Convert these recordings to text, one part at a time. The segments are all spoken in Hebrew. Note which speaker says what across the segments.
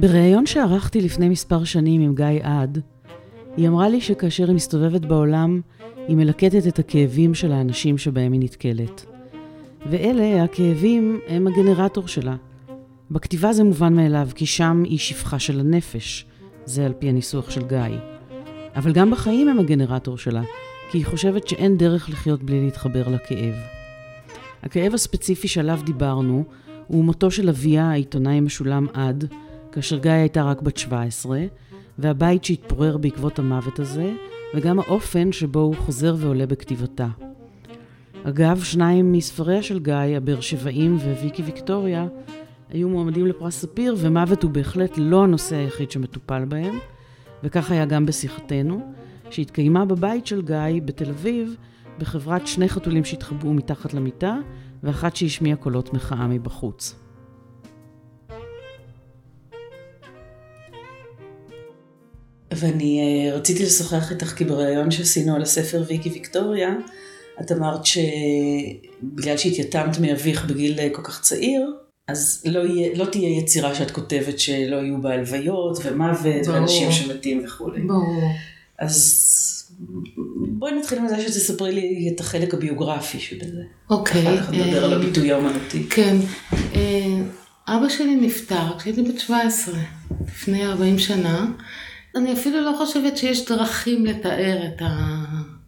Speaker 1: בריאיון שערכתי לפני מספר שנים עם גיא עד, היא אמרה לי שכאשר היא מסתובבת בעולם, היא מלקטת את הכאבים של האנשים שבהם היא נתקלת. ואלה, הכאבים, הם הגנרטור שלה. בכתיבה זה מובן מאליו, כי שם היא שפחה של הנפש. זה על פי הניסוח של גיא. אבל גם בחיים הם הגנרטור שלה, כי היא חושבת שאין דרך לחיות בלי להתחבר לכאב. הכאב הספציפי שעליו דיברנו הוא מותו של אביה, העיתונאי משולם עד, כאשר גיא הייתה רק בת 17, והבית שהתפורר בעקבות המוות הזה, וגם האופן שבו הוא חוזר ועולה בכתיבתה. אגב, שניים מספריה של גיא, הבאר שבעים וויקי ויקטוריה, היו מועמדים לפרס ספיר, ומוות הוא בהחלט לא הנושא היחיד שמטופל בהם, וכך היה גם בשיחתנו, שהתקיימה בבית של גיא בתל אביב, בחברת שני חתולים שהתחבאו מתחת למיטה, ואחת שהשמיעה קולות מחאה מבחוץ. ואני אה, רציתי לשוחח איתך כי בריאיון שעשינו על הספר ויקי ויקטוריה, את אמרת שבגלל שהתייתמת מאביך בגיל אה, כל כך צעיר, אז לא, יהיה, לא תהיה יצירה שאת כותבת שלא יהיו בה הלוויות ומוות ברור. ואנשים שמתים וכולי.
Speaker 2: ברור.
Speaker 1: אז בואי נתחיל מזה שתספרי לי את החלק הביוגרפי שבזה.
Speaker 2: אוקיי.
Speaker 1: אחר כך נדבר על הביטוי האומנותי.
Speaker 2: כן. אבא שלי נפטר כשהייתי בת 17, לפני 40 שנה. אני אפילו לא חושבת שיש דרכים לתאר את, ה,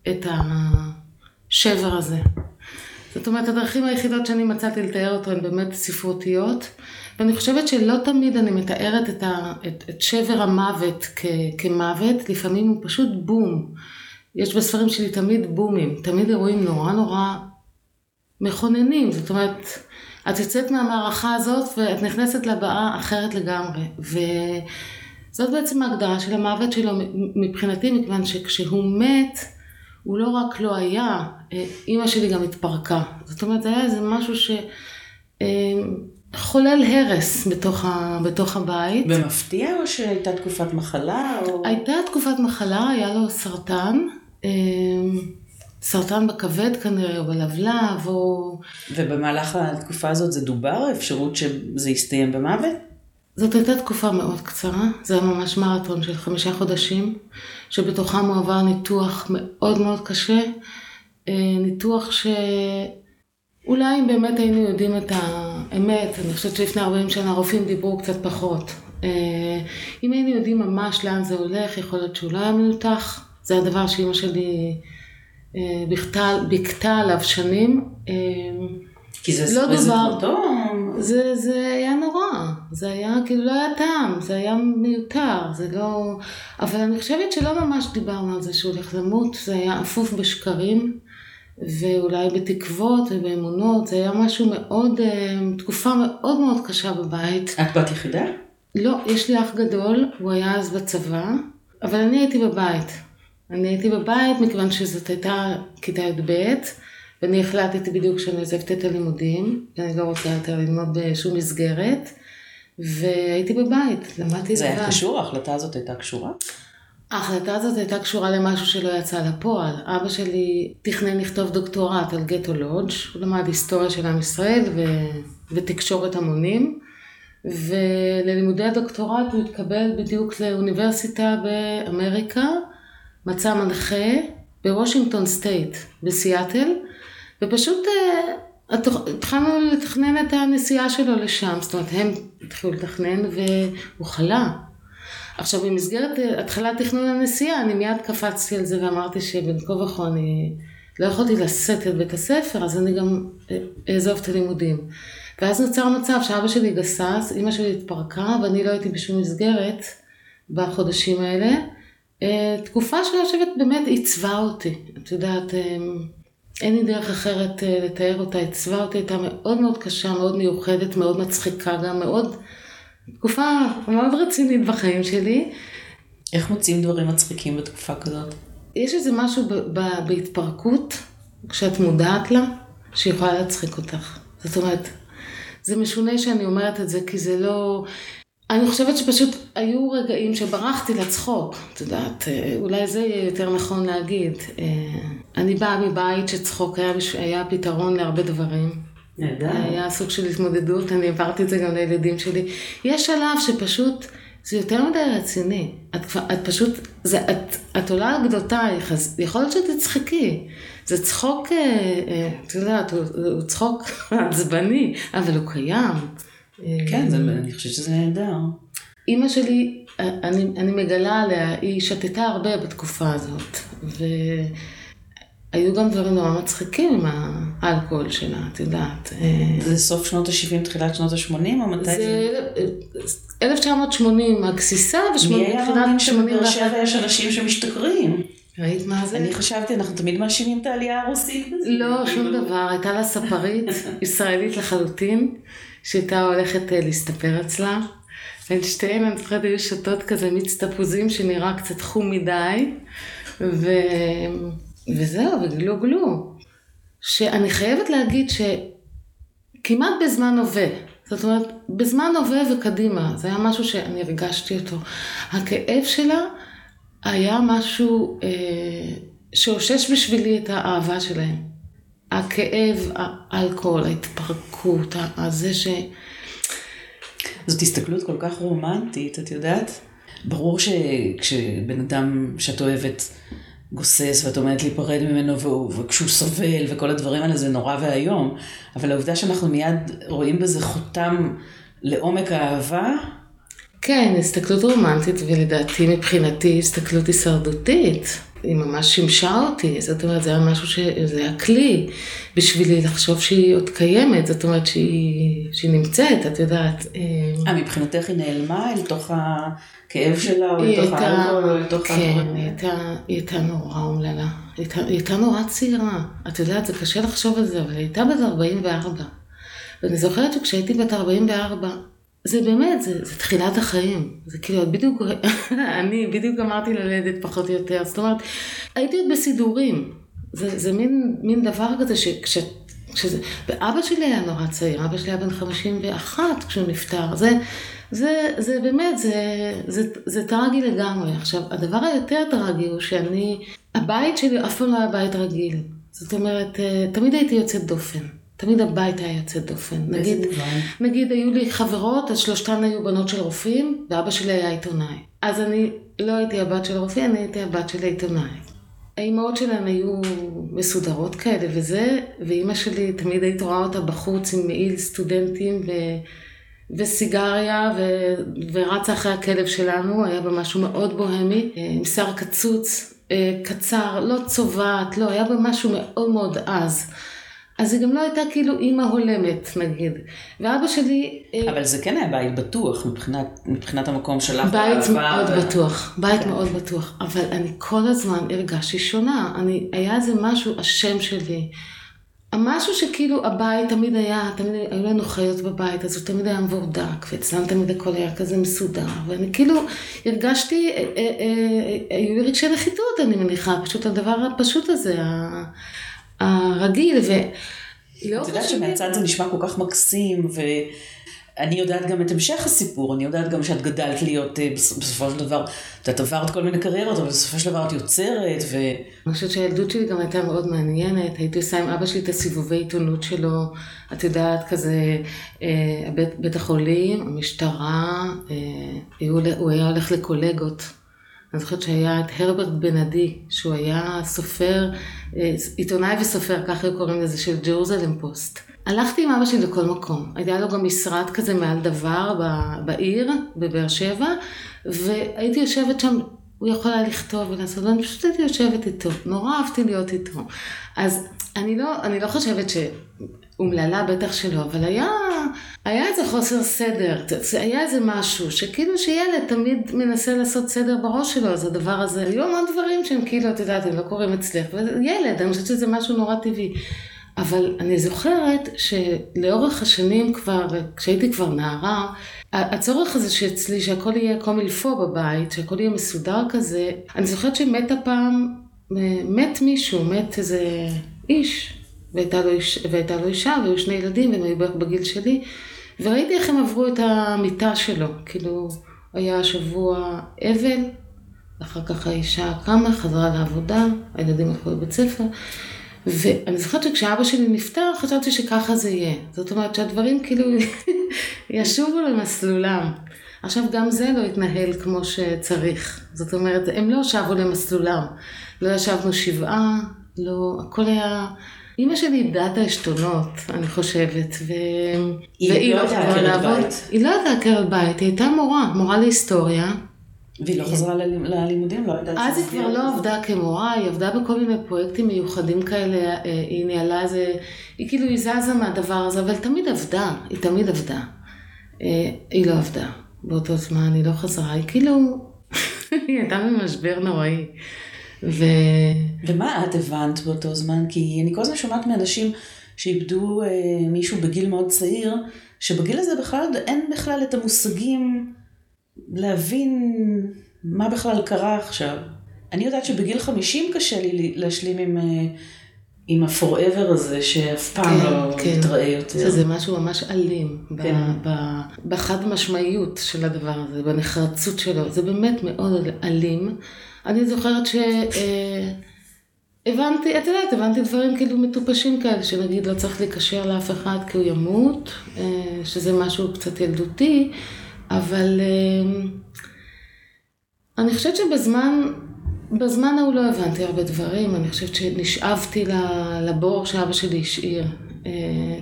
Speaker 2: את השבר הזה. זאת אומרת, הדרכים היחידות שאני מצאתי לתאר אותו הן באמת ספרותיות, ואני חושבת שלא תמיד אני מתארת את, ה, את, את שבר המוות כ, כמוות, לפעמים הוא פשוט בום. יש בספרים שלי תמיד בומים, תמיד אירועים נורא נורא מכוננים, זאת אומרת, את יוצאת מהמערכה הזאת ואת נכנסת לבאה אחרת לגמרי. ו... זאת בעצם ההגדרה של המוות שלו מבחינתי, מכיוון שכשהוא מת, הוא לא רק לא היה, אה, אימא שלי גם התפרקה. זאת אומרת, זה היה איזה משהו שחולל אה, הרס בתוך, ה, בתוך הבית.
Speaker 1: במפתיע או שהייתה תקופת מחלה? או...
Speaker 2: הייתה תקופת מחלה, היה לו סרטן. אה, סרטן בכבד כנראה, או בלבלב, או...
Speaker 1: ובמהלך התקופה הזאת זה דובר, האפשרות שזה יסתיים במוות?
Speaker 2: זאת הייתה תקופה מאוד קצרה, זה היה ממש מרתון של חמישה חודשים, שבתוכם הוא עבר ניתוח מאוד מאוד קשה, אה, ניתוח שאולי אם באמת היינו יודעים את האמת, אני חושבת שלפני 40 שנה רופאים דיברו קצת פחות. אה, אם היינו יודעים ממש לאן זה הולך, יכול להיות שהוא לא היה מנותח, זה הדבר שאימא שלי אה, ביכתה עליו שנים.
Speaker 1: כי זה לא דובר.
Speaker 2: זה, זה היה נורא, זה היה כאילו לא היה טעם, זה היה מיותר, זה לא... אבל אני חושבת שלא ממש דיברנו על זה שהוא הולך למות, זה היה אפוף בשקרים, ואולי בתקוות ובאמונות, זה היה משהו מאוד, אה, תקופה מאוד מאוד קשה בבית.
Speaker 1: את בת יחידה?
Speaker 2: לא, יש לי אח גדול, הוא היה אז בצבא, אבל אני הייתי בבית. אני הייתי בבית מכיוון שזאת הייתה כיתה י"ב. ואני החלטתי בדיוק שאני עוזבת את הלימודים, ואני לא רוצה יותר ללמוד בשום מסגרת, והייתי בבית, למדתי לבד.
Speaker 1: זה היה קשור? ההחלטה הזאת הייתה קשורה?
Speaker 2: ההחלטה הזאת הייתה קשורה למשהו שלא יצא לפועל. אבא שלי תכנן לכתוב דוקטורט על גטו לודג', הוא למד היסטוריה של עם ישראל ו... ותקשורת המונים, וללימודי הדוקטורט הוא התקבל בדיוק לאוניברסיטה באמריקה, מצא מנחה בוושינגטון סטייט בסיאטל, ופשוט אה, התחלנו לתכנן את הנסיעה שלו לשם, זאת אומרת הם התחילו לתכנן והוא חלה. עכשיו במסגרת אה, התחלת תכנון הנסיעה אני מיד קפצתי על זה ואמרתי שבין כה וכה אני לא יכולתי לשאת את בית הספר אז אני גם אה, אעזוב את הלימודים. ואז נוצר מצב שאבא שלי גסס, אימא שלי התפרקה ואני לא הייתי בשום מסגרת בחודשים האלה. תקופה שאני חושבת באמת עיצבה אותי, את יודעת, אין לי דרך אחרת אה, לתאר אותה, עיצבה אותי, הייתה מאוד מאוד קשה, מאוד מיוחדת, מאוד מצחיקה גם, מאוד, תקופה מאוד רצינית בחיים שלי.
Speaker 1: איך מוצאים דברים מצחיקים בתקופה כזאת?
Speaker 2: יש איזה משהו ב- ב- בהתפרקות, כשאת מודעת לה, שיכולה להצחיק אותך. זאת אומרת, זה משונה שאני אומרת את זה, כי זה לא... אני חושבת שפשוט היו רגעים שברחתי לצחוק, את יודעת, אה, אולי זה יהיה יותר נכון להגיד. אה, אני באה מבית שצחוק היה, היה פתרון להרבה דברים.
Speaker 1: נהדר.
Speaker 2: היה סוג של התמודדות, אני העברתי את זה גם לילדים שלי. יש שלב שפשוט זה יותר מדי רציני. את, את פשוט, זה, את, את עולה על גדותייך, אז יכול להיות שתצחקי. זה צחוק, אה, אה, את יודעת, הוא, הוא צחוק עצבני, אבל הוא קיים. אה,
Speaker 1: כן, זה, אני חושבת שזה נהדר.
Speaker 2: אימא שלי, אני, אני מגלה עליה, היא שתתה הרבה בתקופה הזאת. והיו גם דברים נורא מצחיקים עם האלכוהול שלה, את יודעת. אה,
Speaker 1: זה סוף שנות ה-70, תחילת שנות ה-80, או מתי זה?
Speaker 2: זה 1980 הגסיסה,
Speaker 1: מי היה
Speaker 2: ותחילת
Speaker 1: מאמין שבבאר
Speaker 2: 81.
Speaker 1: שבע יש אנשים שמשתכרים?
Speaker 2: ראית מה זה?
Speaker 1: אני חשבתי, אנחנו תמיד מאשימים את העלייה הרוסית.
Speaker 2: לא, שום דבר. הייתה לה ספרית ישראלית לחלוטין, שהייתה הולכת אה, להסתפר אצלה. הן שתיהן, אני זוכרת, היו שותות כזה מיץ תפוזים שנראה קצת חום מדי, ו... וזהו, וגלו גלו. שאני חייבת להגיד שכמעט בזמן הווה, זאת אומרת, בזמן הווה וקדימה, זה היה משהו שאני הרגשתי אותו. הכאב שלה היה משהו אה, שאושש בשבילי את האהבה שלהם. הכאב, האלכוהול, ההתפרקות, הזה ש...
Speaker 1: זאת הסתכלות כל כך רומנטית, את יודעת? ברור שכשבן אדם שאת אוהבת גוסס ואת עומדת להיפרד ממנו והוא, וכשהוא סובל וכל הדברים האלה זה נורא ואיום, אבל העובדה שאנחנו מיד רואים בזה חותם לעומק האהבה,
Speaker 2: כן, הסתכלות רומנטית, ולדעתי מבחינתי הסתכלות הישרדותית. היא ממש שימשה אותי, זאת אומרת, זה היה משהו ש... זה היה כלי בשבילי לחשוב שהיא עוד קיימת, זאת אומרת שהיא, שהיא נמצאת, את יודעת.
Speaker 1: אה, מבחינתך היא נעלמה אל תוך הכאב שלה, או אל תוך האלכוהול, או אל תוך
Speaker 2: כן, היא? הייתה, היא הייתה נורא אומללה. היא הייתה נורא צעירה. את יודעת, זה קשה לחשוב על זה, אבל היא הייתה בת 44. ואני זוכרת שכשהייתי בת 44, זה באמת, זה, זה תחילת החיים. זה כאילו, את בדיוק, אני בדיוק גמרתי ללדת פחות או יותר. זאת אומרת, הייתי עוד בסידורים. זה, זה מין, מין דבר כזה שכש... כשזה, ואבא שלי היה נורא צעיר, אבא שלי היה בן 51 כשהוא נפטר. זה, זה, זה באמת, זה, זה, זה טרגי לגמרי. עכשיו, הדבר היותר טרגי הוא שאני, הבית שלי אף פעם לא היה בית רגיל. זאת אומרת, אה, תמיד הייתי יוצאת דופן. תמיד הבית היה יוצא דופן. נגיד? נגיד היו לי חברות, אז שלושתן היו בנות של רופאים, ואבא שלי היה עיתונאי. אז אני לא הייתי הבת של הרופא, אני הייתי הבת של העיתונאי. האימהות שלהן היו מסודרות כאלה וזה, ואימא שלי, תמיד היית רואה אותה בחוץ עם מעיל סטודנטים ו... וסיגריה, ו... ורצה אחרי הכלב שלנו, היה בה משהו מאוד בוהמי, אה, עם שיער קצוץ, אה, קצר, לא צובעת, לא, היה בה משהו מאוד מאוד עז. אז היא גם לא הייתה כאילו אימא הולמת, נגיד. ואבא שלי... אה,
Speaker 1: אבל זה כן היה בית בטוח מבחינת, מבחינת המקום שלך.
Speaker 2: בית מאוד
Speaker 1: ו-
Speaker 2: בטוח, בית
Speaker 1: כן.
Speaker 2: מאוד בטוח, אבל אני כל הזמן הרגשתי שונה, אני, היה איזה משהו, השם שלי, המשהו שכאילו הבית תמיד היה, תמיד היו לנו חיות בבית, אז הוא תמיד היה מבורדק, ואצלם תמיד הכל היה כזה מסודר, ואני כאילו הרגשתי, אה, אה, היו לי רגשי נחיתות אני מניחה, פשוט הדבר הפשוט הזה, הרגיל, ולא
Speaker 1: את יודעת שמהצד זה נשמע כל כך מקסים, ואני יודעת גם את המשך הסיפור, אני יודעת גם שאת גדלת להיות אה, בס- בסופו של דבר, את עברת כל מיני קריירות, אבל בסופו של דבר את יוצרת, ו...
Speaker 2: אני חושבת שהילדות שלי גם הייתה מאוד מעניינת, הייתי עושה עם אבא שלי את הסיבובי עיתונות שלו, את יודעת, כזה, אה, בית, בית החולים, המשטרה, אה, הוא היה הולך לקולגות. אני זוכרת שהיה את הרברט בן עדי, שהוא היה סופר, אה, עיתונאי וסופר, ככה היו קוראים לזה, של ג'רוזלם פוסט. הלכתי עם אבא שלי לכל מקום. היה לו גם משרד כזה מעל דבר בעיר, בבאר שבע, והייתי יושבת שם, הוא יכול היה לכתוב ולעשות, ואני פשוט הייתי יושבת איתו. נורא אהבתי להיות איתו. אז אני לא, אני לא חושבת ש... אומללה בטח שלא, אבל היה, היה איזה חוסר סדר, היה איזה משהו, שכאילו שילד תמיד מנסה לעשות סדר בראש שלו, אז הדבר הזה, היו המון דברים שהם כאילו, את יודעת, הם לא קורים אצלך, ילד, אני חושבת שזה משהו נורא טבעי. אבל אני זוכרת שלאורך השנים כבר, כשהייתי כבר נערה, הצורך הזה שאצלי, שהכל יהיה קומילפו בבית, שהכל יהיה מסודר כזה, אני זוכרת שמתה פעם, מת מישהו, מת איזה איש, והייתה לו, איש, והייתה לו אישה, והיו שני ילדים, והם היו בערך בגיל שלי, וראיתי איך הם עברו את המיטה שלו, כאילו, היה שבוע אבל, אחר כך האישה קמה, חזרה לעבודה, הילדים הלכו לבית ספר, ואני זוכרת שכשאבא שלי נפטר, חשבתי שככה זה יהיה. זאת אומרת שהדברים כאילו ישובו למסלולם. עכשיו גם זה לא התנהל כמו שצריך. זאת אומרת, הם לא שבו למסלולם. לא ישבנו שבעה, לא, הכל היה... אימא שלי איבדה את העשתונות, אני חושבת, ו...
Speaker 1: היא לא הייתה עקרת בית.
Speaker 2: היא לא הייתה עקרת בית, היא הייתה מורה, מורה להיסטוריה.
Speaker 1: והיא לא חזרה ללימודים? לא יודעת
Speaker 2: אז היא כבר לא עבדה כמורה, היא עבדה בכל מיני פרויקטים מיוחדים כאלה, אה, היא ניהלה איזה, היא כאילו, היא זזה מהדבר הזה, אבל תמיד עבדה, היא תמיד עבדה. אה, היא לא עבדה באותו זמן, היא לא חזרה, היא כאילו, היא הייתה במשבר נוראי. ו...
Speaker 1: ומה את הבנת באותו זמן? כי אני כל הזמן שומעת מאנשים שאיבדו אה, מישהו בגיל מאוד צעיר, שבגיל הזה בכלל אין בכלל את המושגים להבין מה בכלל קרה עכשיו. אני יודעת שבגיל 50 קשה לי להשלים עם, אה, עם ה-forever הזה, שאף פעם כן, לא כן. יתראה יותר.
Speaker 2: שזה משהו ממש אלים, כן. בחד משמעיות של הדבר הזה, בנחרצות שלו. זה באמת מאוד אלים. אני זוכרת ש... אה, את יודעת, הבנתי דברים כאילו מטופשים כאלה, שנגיד לא צריך להיקשר לאף אחד כי הוא ימות, אה, שזה משהו קצת ילדותי, אבל אה, אני חושבת שבזמן, בזמן ההוא לא הבנתי הרבה דברים, אני חושבת שנשאבתי לבור שאבא שלי השאיר.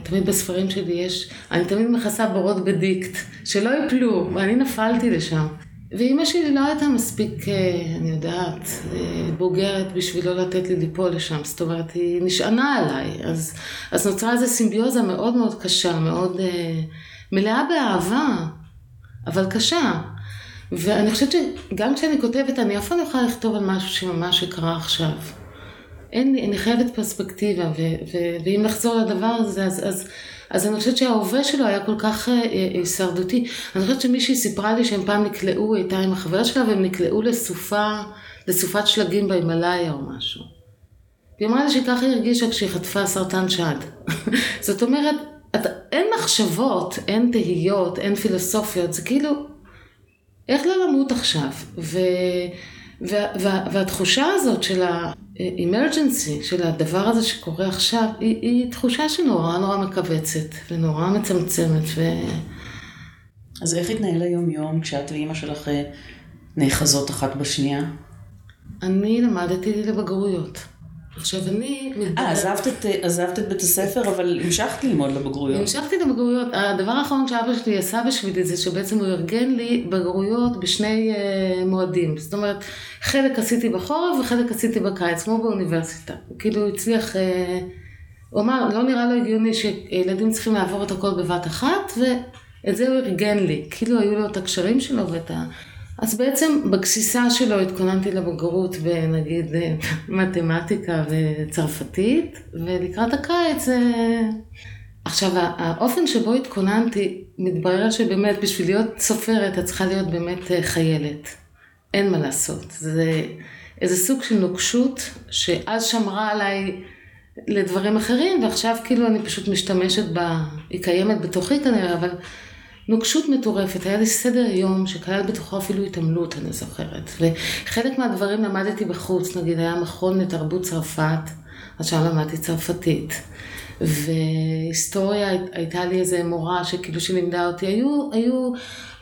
Speaker 2: תמיד בספרים שלי יש, אני תמיד מכסה בורות בדיקט, שלא יפלו, ואני נפלתי לשם. ואימא שלי לא הייתה מספיק, אה, אני יודעת, אה, בוגרת בשביל לא לתת לי ליפול לשם, זאת אומרת, היא נשענה עליי, אז, אז נוצרה איזו סימביוזה מאוד מאוד קשה, מאוד אה, מלאה באהבה, אבל קשה. ואני חושבת שגם כשאני כותבת, אני אף פעם לא יכולה לכתוב על משהו שממש יקרה עכשיו. אין לי, אני חייבת פרספקטיבה, ו, ו, ואם נחזור לדבר הזה, אז, אז אז אני חושבת שההווה שלו היה כל כך אה, אה, הישרדותי. אני חושבת שמישהי סיפרה לי שהם פעם נקלעו, הייתה עם החבר שלה, והם נקלעו לסופה, לסופת שלגים בהימאליה או משהו. היא אמרה לי שככה היא הרגישה כשהיא חטפה סרטן שד. זאת אומרת, את, אין מחשבות, אין תהיות, אין פילוסופיות, זה כאילו, איך לא למות עכשיו? ו... וה, וה, והתחושה הזאת של ה-emergency, של הדבר הזה שקורה עכשיו, היא, היא תחושה שנורא נורא מכווצת ונורא מצמצמת. ו...
Speaker 1: אז איך התנהל היום-יום כשאת ואימא שלך אה, נאחזות אחת בשנייה?
Speaker 2: אני למדתי לבגרויות. עכשיו אני...
Speaker 1: אה, עזבת את, עזבת את בית הספר, אבל המשכת ללמוד לבגרויות.
Speaker 2: המשכתי לבגרויות. הדבר האחרון שאבא שלי עשה בשבילי זה שבעצם הוא ארגן לי בגרויות בשני uh, מועדים. זאת אומרת, חלק עשיתי בחורף וחלק עשיתי בקיץ, כמו באוניברסיטה. כאילו הוא הצליח... Uh, הוא אמר, לא נראה לו הגיוני שילדים צריכים לעבור את הכל בבת אחת, ואת זה הוא ארגן לי. כאילו היו לו את הקשרים שלו ואת ה... אז בעצם בגסיסה שלו התכוננתי לבגרות בנגיד מתמטיקה וצרפתית, ולקראת הקיץ עכשיו, האופן שבו התכוננתי, מתברר שבאמת בשביל להיות סופרת את צריכה להיות באמת אה, חיילת. אין מה לעשות. זה איזה סוג של נוקשות שאז שמרה עליי לדברים אחרים, ועכשיו כאילו אני פשוט משתמשת בה, היא קיימת בתוכי כנראה, אבל נוקשות מטורפת, היה לי סדר יום שכלל בתוכו אפילו התעמלות, אני זוכרת. וחלק מהדברים למדתי בחוץ, נגיד היה מכון לתרבות צרפת, אז שם למדתי צרפתית. והיסטוריה, הייתה לי איזה מורה שכאילו שלימדה אותי, היו, היו,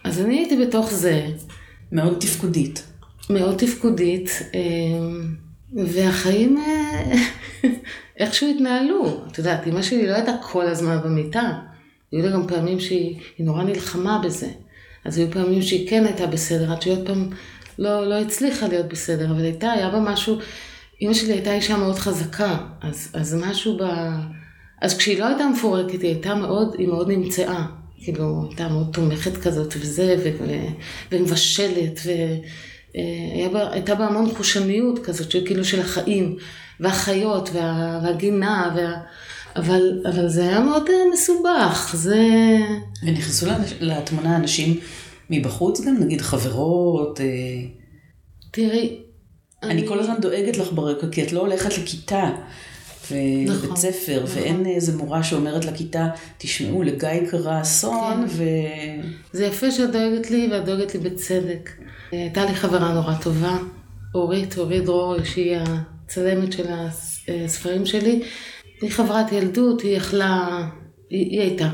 Speaker 2: אז אני הייתי בתוך זה.
Speaker 1: מאוד תפקודית.
Speaker 2: מאוד תפקודית, אמ, והחיים אה, איכשהו התנהלו. את יודעת, אמא שלי לא הייתה כל הזמן במיטה. היו לה גם פעמים שהיא נורא נלחמה בזה. אז היו פעמים שהיא כן הייתה בסדר, עד שהיא עוד פעם לא, לא הצליחה להיות בסדר, אבל הייתה, היה בה משהו, אימא שלי הייתה אישה מאוד חזקה, אז, אז משהו ב... אז כשההיא לא הייתה מפורקת, היא הייתה מאוד, היא מאוד נמצאה. כאילו, הייתה מאוד תומכת כזאת וזה, ו, ו, ומבשלת, והייתה בה המון חושניות כזאת, כאילו של החיים, והחיות, וה, והגינה, וה... אבל, אבל זה היה מאוד אה, מסובך, זה...
Speaker 1: ונכנסו לתמונה אנשים מבחוץ גם, נגיד חברות? אה,
Speaker 2: תראי,
Speaker 1: אני... אני כל הזמן דואגת לך ברקע, כי את לא הולכת לכיתה. ובית נכון, ספר, נכון. ואין איזה מורה שאומרת לכיתה, תשמעו, לגיא קרה אסון, כן. ו...
Speaker 2: זה יפה שאת דואגת לי, ואת דואגת לי בצדק. הייתה לי חברה נורא טובה, אורית, אורית דרור, שהיא הצלמת של הספרים שלי. היא חברת ילדות, היא יכלה, היא, היא הייתה,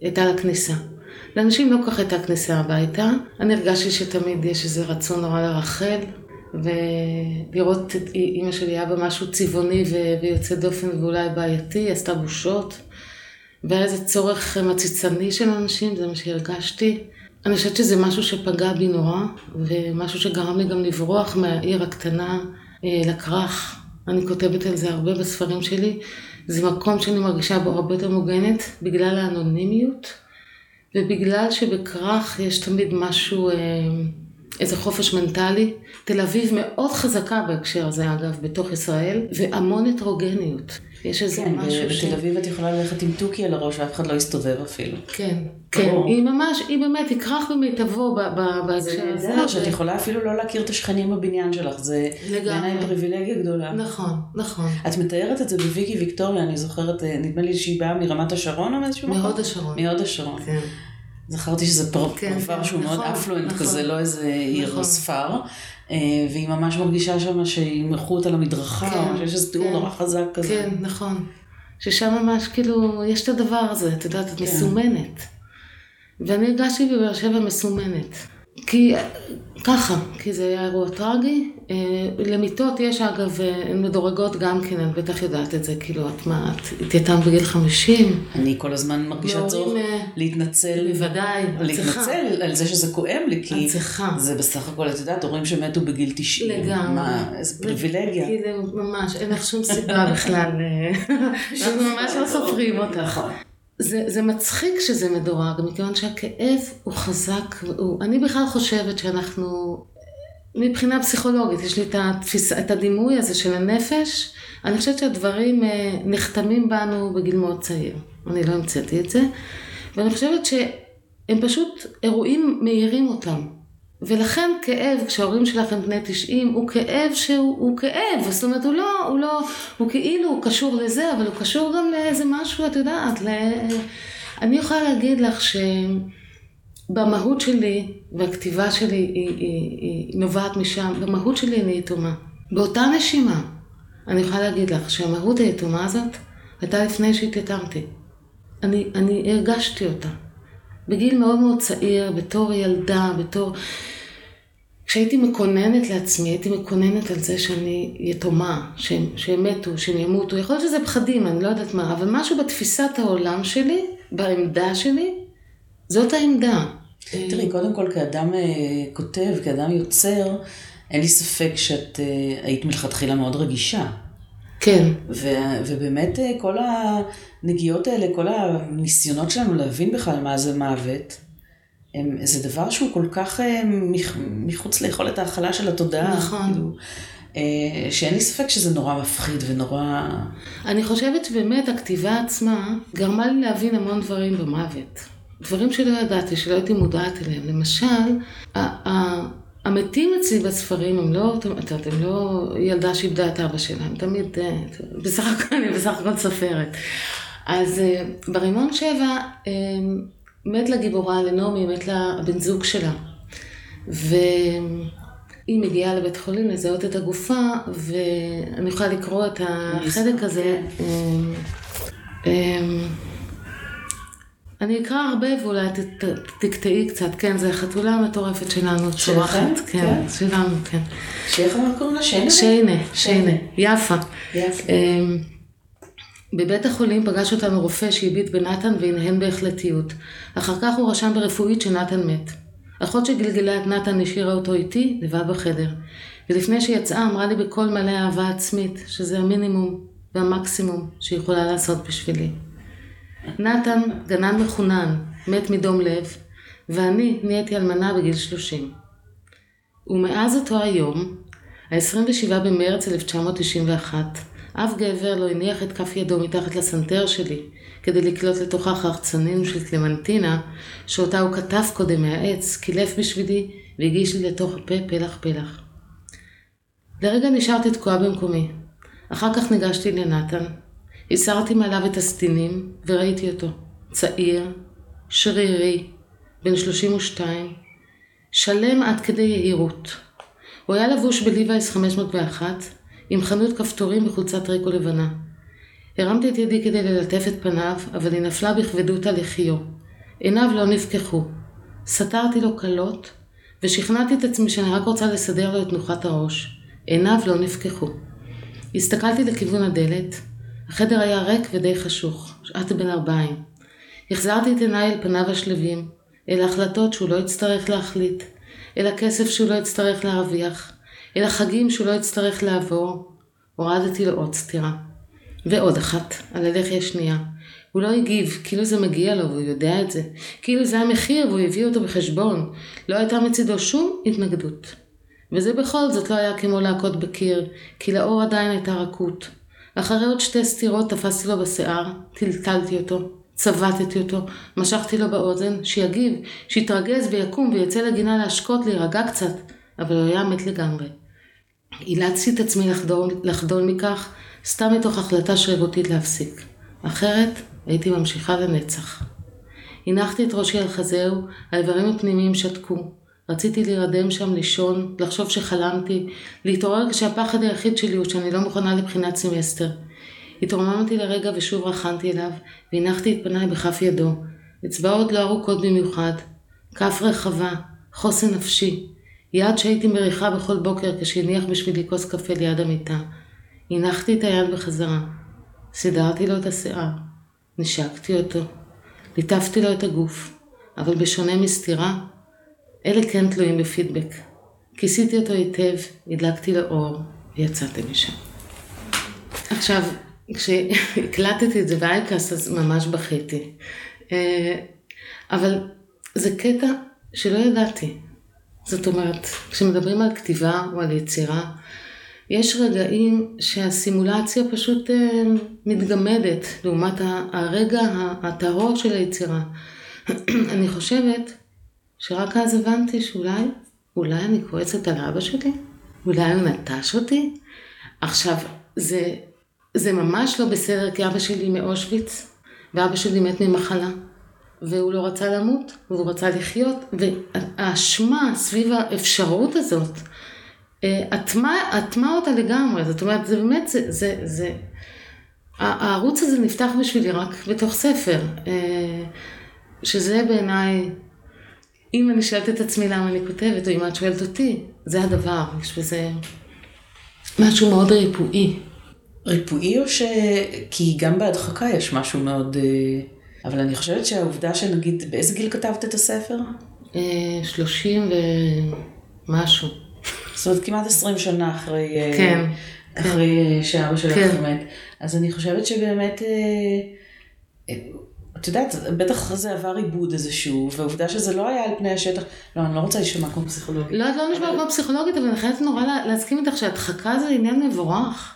Speaker 2: היא הייתה לכניסה. לאנשים לא כל כך הייתה כניסה הביתה. אני הרגשתי שתמיד יש איזה רצון נורא לרחל, ולראות את אימא שלי אבא משהו צבעוני ויוצא דופן ואולי בעייתי, עשתה בושות. והיה איזה צורך מציצני של אנשים, זה מה שהרגשתי. אני חושבת שזה משהו שפגע בי נורא, ומשהו שגרם לי גם לברוח מהעיר הקטנה אה, לכרך. אני כותבת על זה הרבה בספרים שלי. זה מקום שאני מרגישה בו הרבה יותר מוגנת, בגלל האנונימיות, ובגלל שבכרך יש תמיד משהו, אה, איזה חופש מנטלי. תל אביב מאוד חזקה בהקשר הזה, אגב, בתוך ישראל, והמון הטרוגניות. יש איזה
Speaker 1: כן,
Speaker 2: משהו
Speaker 1: ש... כן, בתל אביב את יכולה ללכת עם תוכי על הראש ואף אחד לא יסתובב אפילו.
Speaker 2: כן, כן, היא ממש, היא באמת, היא כרך במיטבו בהקשר הזה.
Speaker 1: זה שאת יכולה אפילו לא להכיר את השכנים בבניין שלך, זה בעיניי פריבילגיה גדולה.
Speaker 2: נכון, נכון.
Speaker 1: את מתארת את זה בוויקי ויקטוריה, אני זוכרת, אה, נדמה לי שהיא באה מרמת השרון או מאיזשהו
Speaker 2: מקום? מהוד השרון.
Speaker 1: מהוד השרון. כן. זכרתי שזה פרופר כן, כן, שהוא נכון, מאוד אפלואנט נכון, כזה, לא איזה עיר נכון. ספר. אה, והיא ממש מרגישה שם שימרחו אותה למדרכה, כן, או שיש איזה תיאור כן, נורא חזק כזה.
Speaker 2: כן, נכון. ששם ממש כאילו, יש את הדבר הזה, את יודעת, את כן. מסומנת. ואני הרגשתי בבאר שבע מסומנת. כי ככה, כי זה היה אירוע טרגי. אה, למיטות יש אגב, אה, הן מדורגות גם כן, את בטח יודעת את זה, כאילו, את מה, את התייתמת בגיל 50.
Speaker 1: אני כל הזמן מרגישה צורך אה, להתנצל.
Speaker 2: בוודאי,
Speaker 1: את להתנצל על זה שזה כואב לי, כי זה בסך הכל, את יודעת, הורים שמתו בגיל 90.
Speaker 2: לגמרי.
Speaker 1: איזה פריבילגיה.
Speaker 2: ממש, אין לך שום סיבה בכלל. ממש לא סופרים אותך. זה, זה מצחיק שזה מדורג, מכיוון שהכאב הוא חזק, הוא, אני בכלל חושבת שאנחנו, מבחינה פסיכולוגית, יש לי את, התפיס, את הדימוי הזה של הנפש, אני חושבת שהדברים אה, נחתמים בנו בגיל מאוד צעיר, אני לא המצאתי את זה, ואני חושבת שהם פשוט אירועים מאירים אותם. ולכן כאב, כשההורים שלך הם בני 90, הוא כאב שהוא כאב, זאת אומרת, הוא לא, הוא לא, הוא כאילו הוא קשור לזה, אבל הוא קשור גם לאיזה משהו, את יודעת, ל... אני יכולה להגיד לך שבמהות שלי, והכתיבה שלי היא, היא, היא נובעת משם, במהות שלי אני יתומה. באותה נשימה, אני יכולה להגיד לך שהמהות היתומה הזאת הייתה לפני שהתייתמתי. אני, אני הרגשתי אותה. בגיל מאוד מאוד צעיר, בתור ילדה, בתור... כשהייתי מקוננת לעצמי, הייתי מקוננת על זה שאני יתומה, שהם, שהם מתו, שהם ימותו. יכול להיות שזה פחדים, אני לא יודעת מה, אבל משהו בתפיסת העולם שלי, בעמדה שלי, זאת העמדה.
Speaker 1: תראי, קודם כל כאדם אה, כותב, כאדם יוצר, אין לי ספק שאת אה, היית מלכתחילה מאוד רגישה.
Speaker 2: כן.
Speaker 1: ו- ובאמת אה, כל הנגיעות האלה, כל הניסיונות שלנו להבין בכלל מה זה מוות, הם, זה דבר שהוא כל כך אה, מח, מחוץ ליכולת ההכלה של התודעה.
Speaker 2: נכון. כאילו,
Speaker 1: אה, שאין לי ספק שזה נורא מפחיד ונורא...
Speaker 2: אני חושבת שבאמת הכתיבה עצמה גרמה לי להבין המון דברים במוות. דברים שלא ידעתי, שלא הייתי מודעת אליהם. למשל, המתים אצלי בספרים הם לא, את יודעת, הם לא ילדה שאיבדה את אבא שלה, הם תמיד, אה, בסך הכל, אני בסך הכל סופרת. אז ברימון שבע, מת לגיבורה, לנעמי, מת לבן זוג שלה. והיא מגיעה לבית חולים לזהות את הגופה, ואני יכולה לקרוא את החלק הזה. אמ, אמ, אני אקרא הרבה ואולי תקטעי קצת, כן, זה החתולה המטורפת שלנו,
Speaker 1: שלכם?
Speaker 2: כן, כן, שלנו, כן.
Speaker 1: שאיך אמרת קוראים לה? שיינה?
Speaker 2: שיינה, שיינה, יפה. יפה. בבית החולים פגש אותנו רופא שהביט בנתן והנהן בהחלטיות. אחר כך הוא רשם ברפואית שנתן מת. אחות שגלגלה את נתן השאירה אותו איתי, לבד בחדר. ולפני שיצאה אמרה לי בקול מלא אהבה עצמית, שזה המינימום והמקסימום שהיא יכולה לעשות בשבילי. נתן, גנן מחונן, מת מדום לב, ואני נהייתי אלמנה בגיל שלושים. ומאז אותו היום, ה-27 במרץ 1991, אף גבר לא הניח את כף ידו מתחת לסנטר שלי, כדי לקלוט לתוכה חרצנים של קלמנטינה, שאותה הוא כתב קודם מהעץ, קילף בשבילי, והגיש לי לתוך הפה פלח פלח. לרגע נשארתי תקועה במקומי. אחר כך ניגשתי לנתן, הסרתי מעליו את הסטינים, וראיתי אותו. צעיר, שרירי, בן 32, שלם עד כדי יהירות. הוא היה לבוש בליבייס 501, עם חנות כפתורים וחולצת ריקו לבנה. הרמתי את ידי כדי ללטף את פניו, אבל היא נפלה בכבדות על לחיו. עיניו לא נפקחו. סתרתי לו כלות, ושכנעתי את עצמי שאני רק רוצה לסדר לו את תנוחת הראש. עיניו לא נפקחו. הסתכלתי לכיוון הדלת, החדר היה ריק ודי חשוך, שעת בין ארבעיים. החזרתי את עיניי אל פניו השלווים, אל ההחלטות שהוא לא יצטרך להחליט, אל הכסף שהוא לא יצטרך להרוויח, אל החגים שהוא לא יצטרך לעבור. הורדתי לו עוד סטירה. ועוד אחת, על הלחי השנייה. הוא לא הגיב, כאילו זה מגיע לו והוא יודע את זה. כאילו זה המחיר והוא הביא אותו בחשבון. לא הייתה מצידו שום התנגדות. וזה בכל זאת לא היה כמו להכות בקיר, כי לאור עדיין הייתה רכות. אחרי עוד שתי סטירות תפסתי לו בשיער, טלטלתי אותו, צבטתי אותו, משכתי לו באוזן, שיגיב, שיתרגז ויקום ויצא לגינה להשקות, להירגע קצת, אבל הוא היה מת לגמרי. אילצתי את עצמי לחדול, לחדול מכך, סתם מתוך החלטה שרירותית להפסיק. אחרת, הייתי ממשיכה לנצח. הנחתי את ראשי על חזהו, האיברים הפנימיים שתקו. רציתי להירדם שם, לישון, לחשוב שחלמתי, להתעורר כשהפחד היחיד שלי הוא שאני לא מוכנה לבחינת סמסטר. התרוממתי לרגע ושוב רכנתי אליו, והנחתי את פניי בכף ידו. אצבעות לא ארוכות במיוחד, כף רחבה, חוסן נפשי. יד שהייתי מריחה בכל בוקר כשהניח בשבילי כוס קפה ליד המיטה. הנחתי את היד בחזרה. סידרתי לו את השיער. נשקתי אותו. ליטפתי לו את הגוף. אבל בשונה מסתירה, אלה כן תלויים בפידבק. כיסיתי אותו היטב, הדלקתי לו אור, ויצאתי משם. עכשיו, כשהקלטתי את זה באייקאסט, אז ממש בכיתי. אה, אבל זה קטע שלא ידעתי. זאת אומרת, כשמדברים על כתיבה או על יצירה, יש רגעים שהסימולציה פשוט אה, מתגמדת לעומת הרגע הטהור של היצירה. אני חושבת שרק אז הבנתי שאולי, אולי אני כועסת על אבא שלי? אולי הוא נטש אותי? עכשיו, זה, זה ממש לא בסדר כי אבא שלי מאושוויץ, ואבא שלי מת ממחלה. והוא לא רצה למות, והוא רצה לחיות, והאשמה סביב האפשרות הזאת, אטמה אותה לגמרי, זאת אומרת, זה באמת, זה, זה, זה, הערוץ הזה נפתח בשבילי רק בתוך ספר, אה, שזה בעיניי, אם אני שואלת את עצמי למה אני כותבת, או אם את שואלת אותי, זה הדבר, יש בזה משהו מאוד ריפואי.
Speaker 1: ריפואי או ש... כי גם בהדחקה יש משהו מאוד... אה, אבל אני חושבת שהעובדה שנגיד, באיזה גיל כתבת את הספר?
Speaker 2: אה, שלושים ומשהו.
Speaker 1: זאת אומרת, כמעט עשרים שנה אחרי,
Speaker 2: אה, כן,
Speaker 1: אחרי כן. שאבא שלך כן. מת. אז אני חושבת שבאמת, אה, את יודעת, בטח זה עבר עיבוד איזשהו, והעובדה שזה לא היה על פני השטח, לא, אני לא רוצה להישמע כמו פסיכולוגית.
Speaker 2: לא, את לא נשמע כמו פסיכולוגית, אבל אני חייבת נורא להסכים איתך שהדחקה זה עניין מבורך.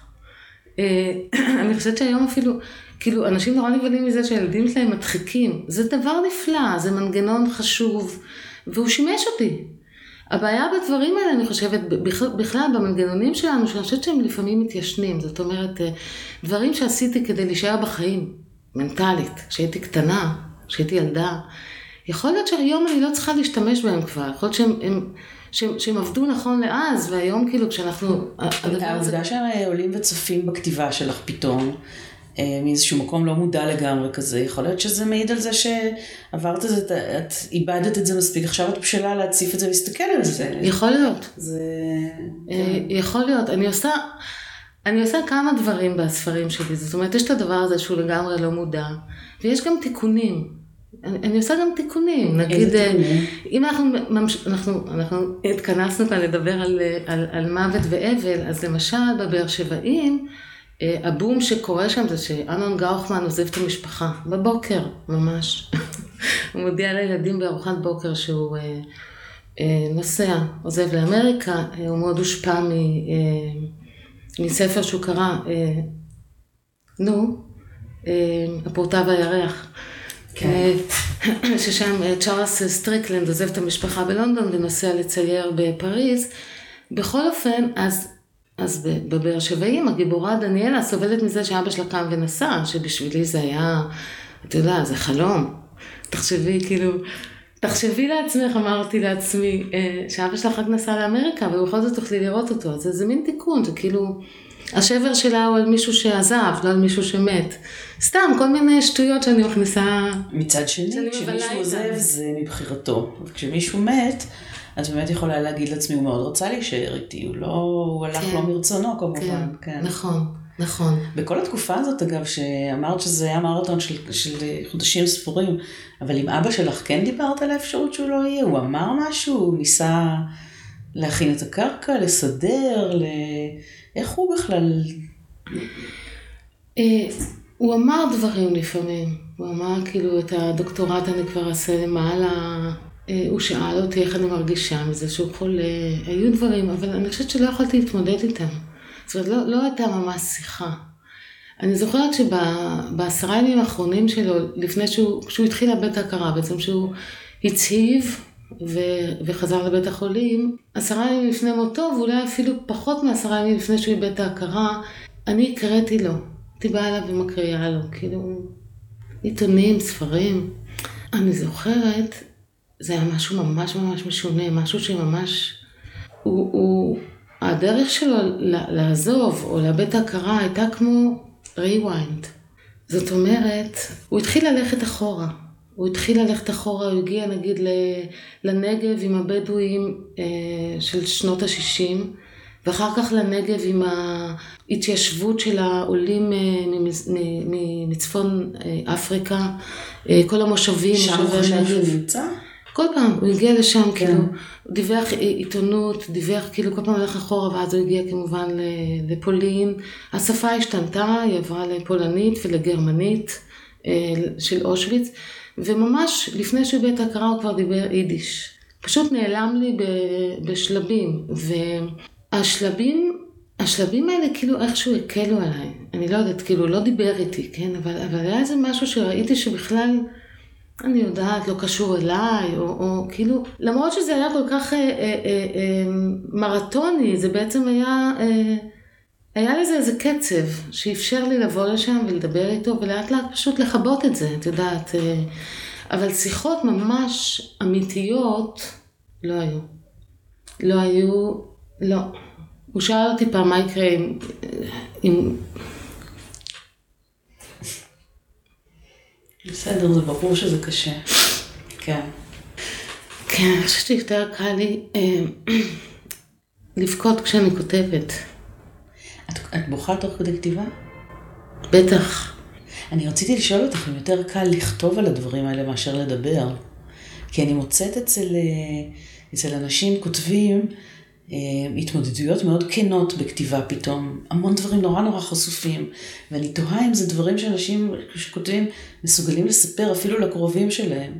Speaker 2: אני חושבת שהיום אפילו, כאילו, אנשים נורא נבהלים מזה שהילדים שלהם מדחיקים. זה דבר נפלא, זה מנגנון חשוב, והוא שימש אותי. הבעיה בדברים האלה, אני חושבת, בכלל במנגנונים שלנו, שאני חושבת שהם לפעמים מתיישנים. זאת אומרת, אה, דברים שעשיתי כדי להישאר בחיים, מנטלית, כשהייתי קטנה, כשהייתי ילדה, יכול להיות שהיום אני לא צריכה להשתמש בהם כבר. יכול להיות שהם... הם, שהם, שהם עבדו נכון לאז, והיום כאילו כשאנחנו...
Speaker 1: העובדה שהם עולים וצופים בכתיבה שלך פתאום, אה, מאיזשהו מקום לא מודע לגמרי כזה, יכול להיות שזה מעיד על זה שעברת את זה, את איבדת את זה מספיק, עכשיו את בשלה להציף את זה ולהסתכל על זה.
Speaker 2: יכול להיות.
Speaker 1: זה...
Speaker 2: אה, יכול להיות. אני עושה, אני עושה כמה דברים בספרים שלי, זאת אומרת, יש את הדבר הזה שהוא לגמרי לא מודע, ויש גם תיקונים. אני, אני עושה גם תיקונים, נגיד, אה, אם אנחנו, אנחנו, אנחנו התכנסנו כאן לדבר על, על, על מוות ואבל, אז למשל בבאר שבעים, אה, הבום שקורה שם זה שאנון גאוכמן עוזב את המשפחה, בבוקר ממש. הוא מודיע לילדים בארוחת בוקר שהוא אה, אה, נוסע, עוזב לאמריקה, אה, הוא מאוד הושפע מ, אה, מספר שהוא קרא, אה, נו, אה, הפרוטה והירח. כן. אה, ששם אה, צ'ארלס סטריקלנד עוזב את המשפחה בלונדון ונוסע לצייר בפריז. בכל אופן, אז אז בבאר שבעים הגיבורה דניאלה סובלת מזה שאבא שלה קם ונסע, שבשבילי זה היה, אתה יודע, זה חלום. תחשבי, כאילו, תחשבי לעצמך, אמרתי לעצמי, אה, שאבא שלך רק נסע לאמריקה, ובכל זאת תוכלי לראות אותו. אז זה מין תיקון, זה כאילו, השבר שלה הוא על מישהו שעזב, לא על מישהו שמת. סתם, כל מיני שטויות שאני מכניסה...
Speaker 1: מצד שני, כשמישהו עוזב זה מבחירתו. וכשמישהו מת, את באמת יכולה להגיד לעצמי, הוא מאוד רצה להישאר איתי, הוא לא, הוא הלך כן. לא מרצונו כמובן. כן,
Speaker 2: כן. נכון. נכון.
Speaker 1: בכל התקופה הזאת, אגב, שאמרת שזה היה מרתון של, של חודשים ספורים, אבל עם אבא שלך כן דיברת על האפשרות שהוא לא יהיה? הוא אמר משהו? הוא ניסה להכין את הקרקע, לסדר, ל... איך הוא בכלל...
Speaker 2: אה, הוא אמר דברים לפעמים. הוא אמר כאילו את הדוקטורט אני כבר אעשה למעלה. אה, הוא שאל אותי איך אני מרגישה מזה שהוא חולה. היו דברים, אבל אני חושבת שלא יכולתי להתמודד איתם. זאת אומרת, לא, לא הייתה ממש שיחה. אני זוכרת שבעשרה ימים האחרונים שלו, לפני שהוא, כשהוא התחיל לאבד את ההכרה, בעצם שהוא הצהיב ו, וחזר לבית החולים, עשרה ימים לפני מותו, ואולי אפילו פחות מעשרה ימים לפני שהוא איבד את ההכרה, אני הקראתי לו. הייתי באה אליו ומקריאה לו, כאילו, עיתונים, ספרים. אני זוכרת, זה היה משהו ממש ממש משונה, משהו שממש... הוא, הוא, הדרך שלו לעזוב או לאבד את ההכרה הייתה כמו rewind. זאת אומרת, הוא התחיל ללכת אחורה. הוא התחיל ללכת אחורה, הוא הגיע נגיד לנגב עם הבדואים אה, של שנות ה-60, ואחר כך לנגב עם ההתיישבות של העולים אה, מצפון אה, אפריקה, כל המושבים.
Speaker 1: שם הוא חושב שהוא נמצא?
Speaker 2: כל פעם, הוא הגיע לשם, כן. כאילו, הוא דיווח עיתונות, דיווח, כאילו, כל פעם הלך אחורה, ואז הוא הגיע כמובן לפולין. השפה השתנתה, היא עברה לפולנית ולגרמנית של אושוויץ, וממש לפני שהוא הביא את ההכרה הוא כבר דיבר יידיש. פשוט נעלם לי בשלבים, והשלבים, השלבים האלה כאילו איכשהו הקלו עליי. אני לא יודעת, כאילו, לא דיבר איתי, כן? אבל, אבל היה איזה משהו שראיתי שבכלל... אני יודעת, לא קשור אליי, או, או כאילו, למרות שזה היה כל כך אה, אה, אה, אה, מרתוני, זה בעצם היה, אה, היה לזה איזה קצב שאפשר לי לבוא לשם ולדבר איתו, ולאט לאט פשוט לכבות את זה, את יודעת. אה, אבל שיחות ממש אמיתיות לא היו. לא היו, לא. הוא שאל אותי פעם מה יקרה אם, אם
Speaker 1: בסדר, זה ברור שזה קשה. כן.
Speaker 2: כן, אני חושבת שיותר קל לי אה, לבכות כשאני כותבת.
Speaker 1: את, את בוכה תוך כדי כתיבה?
Speaker 2: בטח.
Speaker 1: אני רציתי לשאול אותך אם יותר קל לכתוב על הדברים האלה מאשר לדבר. כי אני מוצאת אצל, אה, אצל אנשים כותבים אה, התמודדויות מאוד כנות בכתיבה פתאום, המון דברים נורא נורא חשופים, ואני תוהה אם זה דברים שאנשים שכותבים מסוגלים לספר אפילו לקרובים שלהם,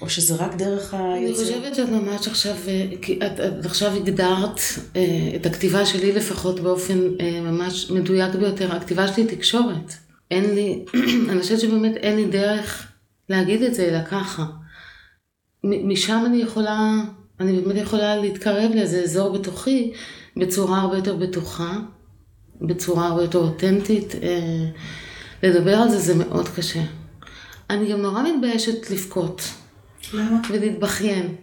Speaker 1: או שזה רק דרך
Speaker 2: היצור. אני חושבת שאת ממש עכשיו, אה, את, את עכשיו הגדרת אה, את הכתיבה שלי לפחות באופן ממש מדויק ביותר, הכתיבה שלי היא תקשורת. אין לי, אני חושבת שבאמת אין לי דרך להגיד את זה אלא ככה. משם אני יכולה אני באמת יכולה להתקרב לאיזה אזור בתוכי בצורה הרבה יותר בטוחה, בצורה הרבה יותר אותנטית. אה, לדבר על זה זה מאוד קשה. אני גם נורא מתביישת לבכות.
Speaker 1: למה?
Speaker 2: ולהתבכיין.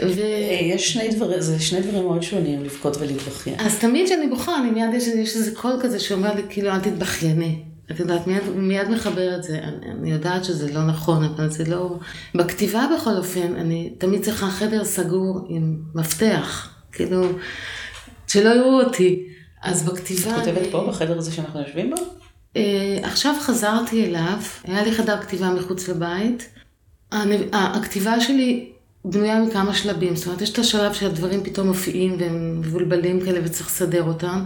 Speaker 1: ו... אה, יש שני דברים, זה שני דברים מאוד שונים, לבכות ולהתבכיין.
Speaker 2: אז תמיד כשאני בוכה, אני מיד, יש, יש איזה קול כזה שאומר לי, כאילו, אל תתבכייני. את יודעת, מיד, מיד מחבר את זה. אני, אני יודעת שזה לא נכון, אבל זה לא... בכתיבה בכל אופן, אני תמיד צריכה חדר סגור עם מפתח, כאילו, שלא יראו אותי. אז בכתיבה...
Speaker 1: את כותבת אני... פה, בחדר הזה שאנחנו יושבים בו?
Speaker 2: Uh, עכשיו חזרתי אליו, היה לי חדר כתיבה מחוץ לבית. הכתיבה שלי בנויה מכמה שלבים, זאת אומרת, יש את השלב שהדברים פתאום מופיעים והם מבולבלים כאלה וצריך לסדר אותם.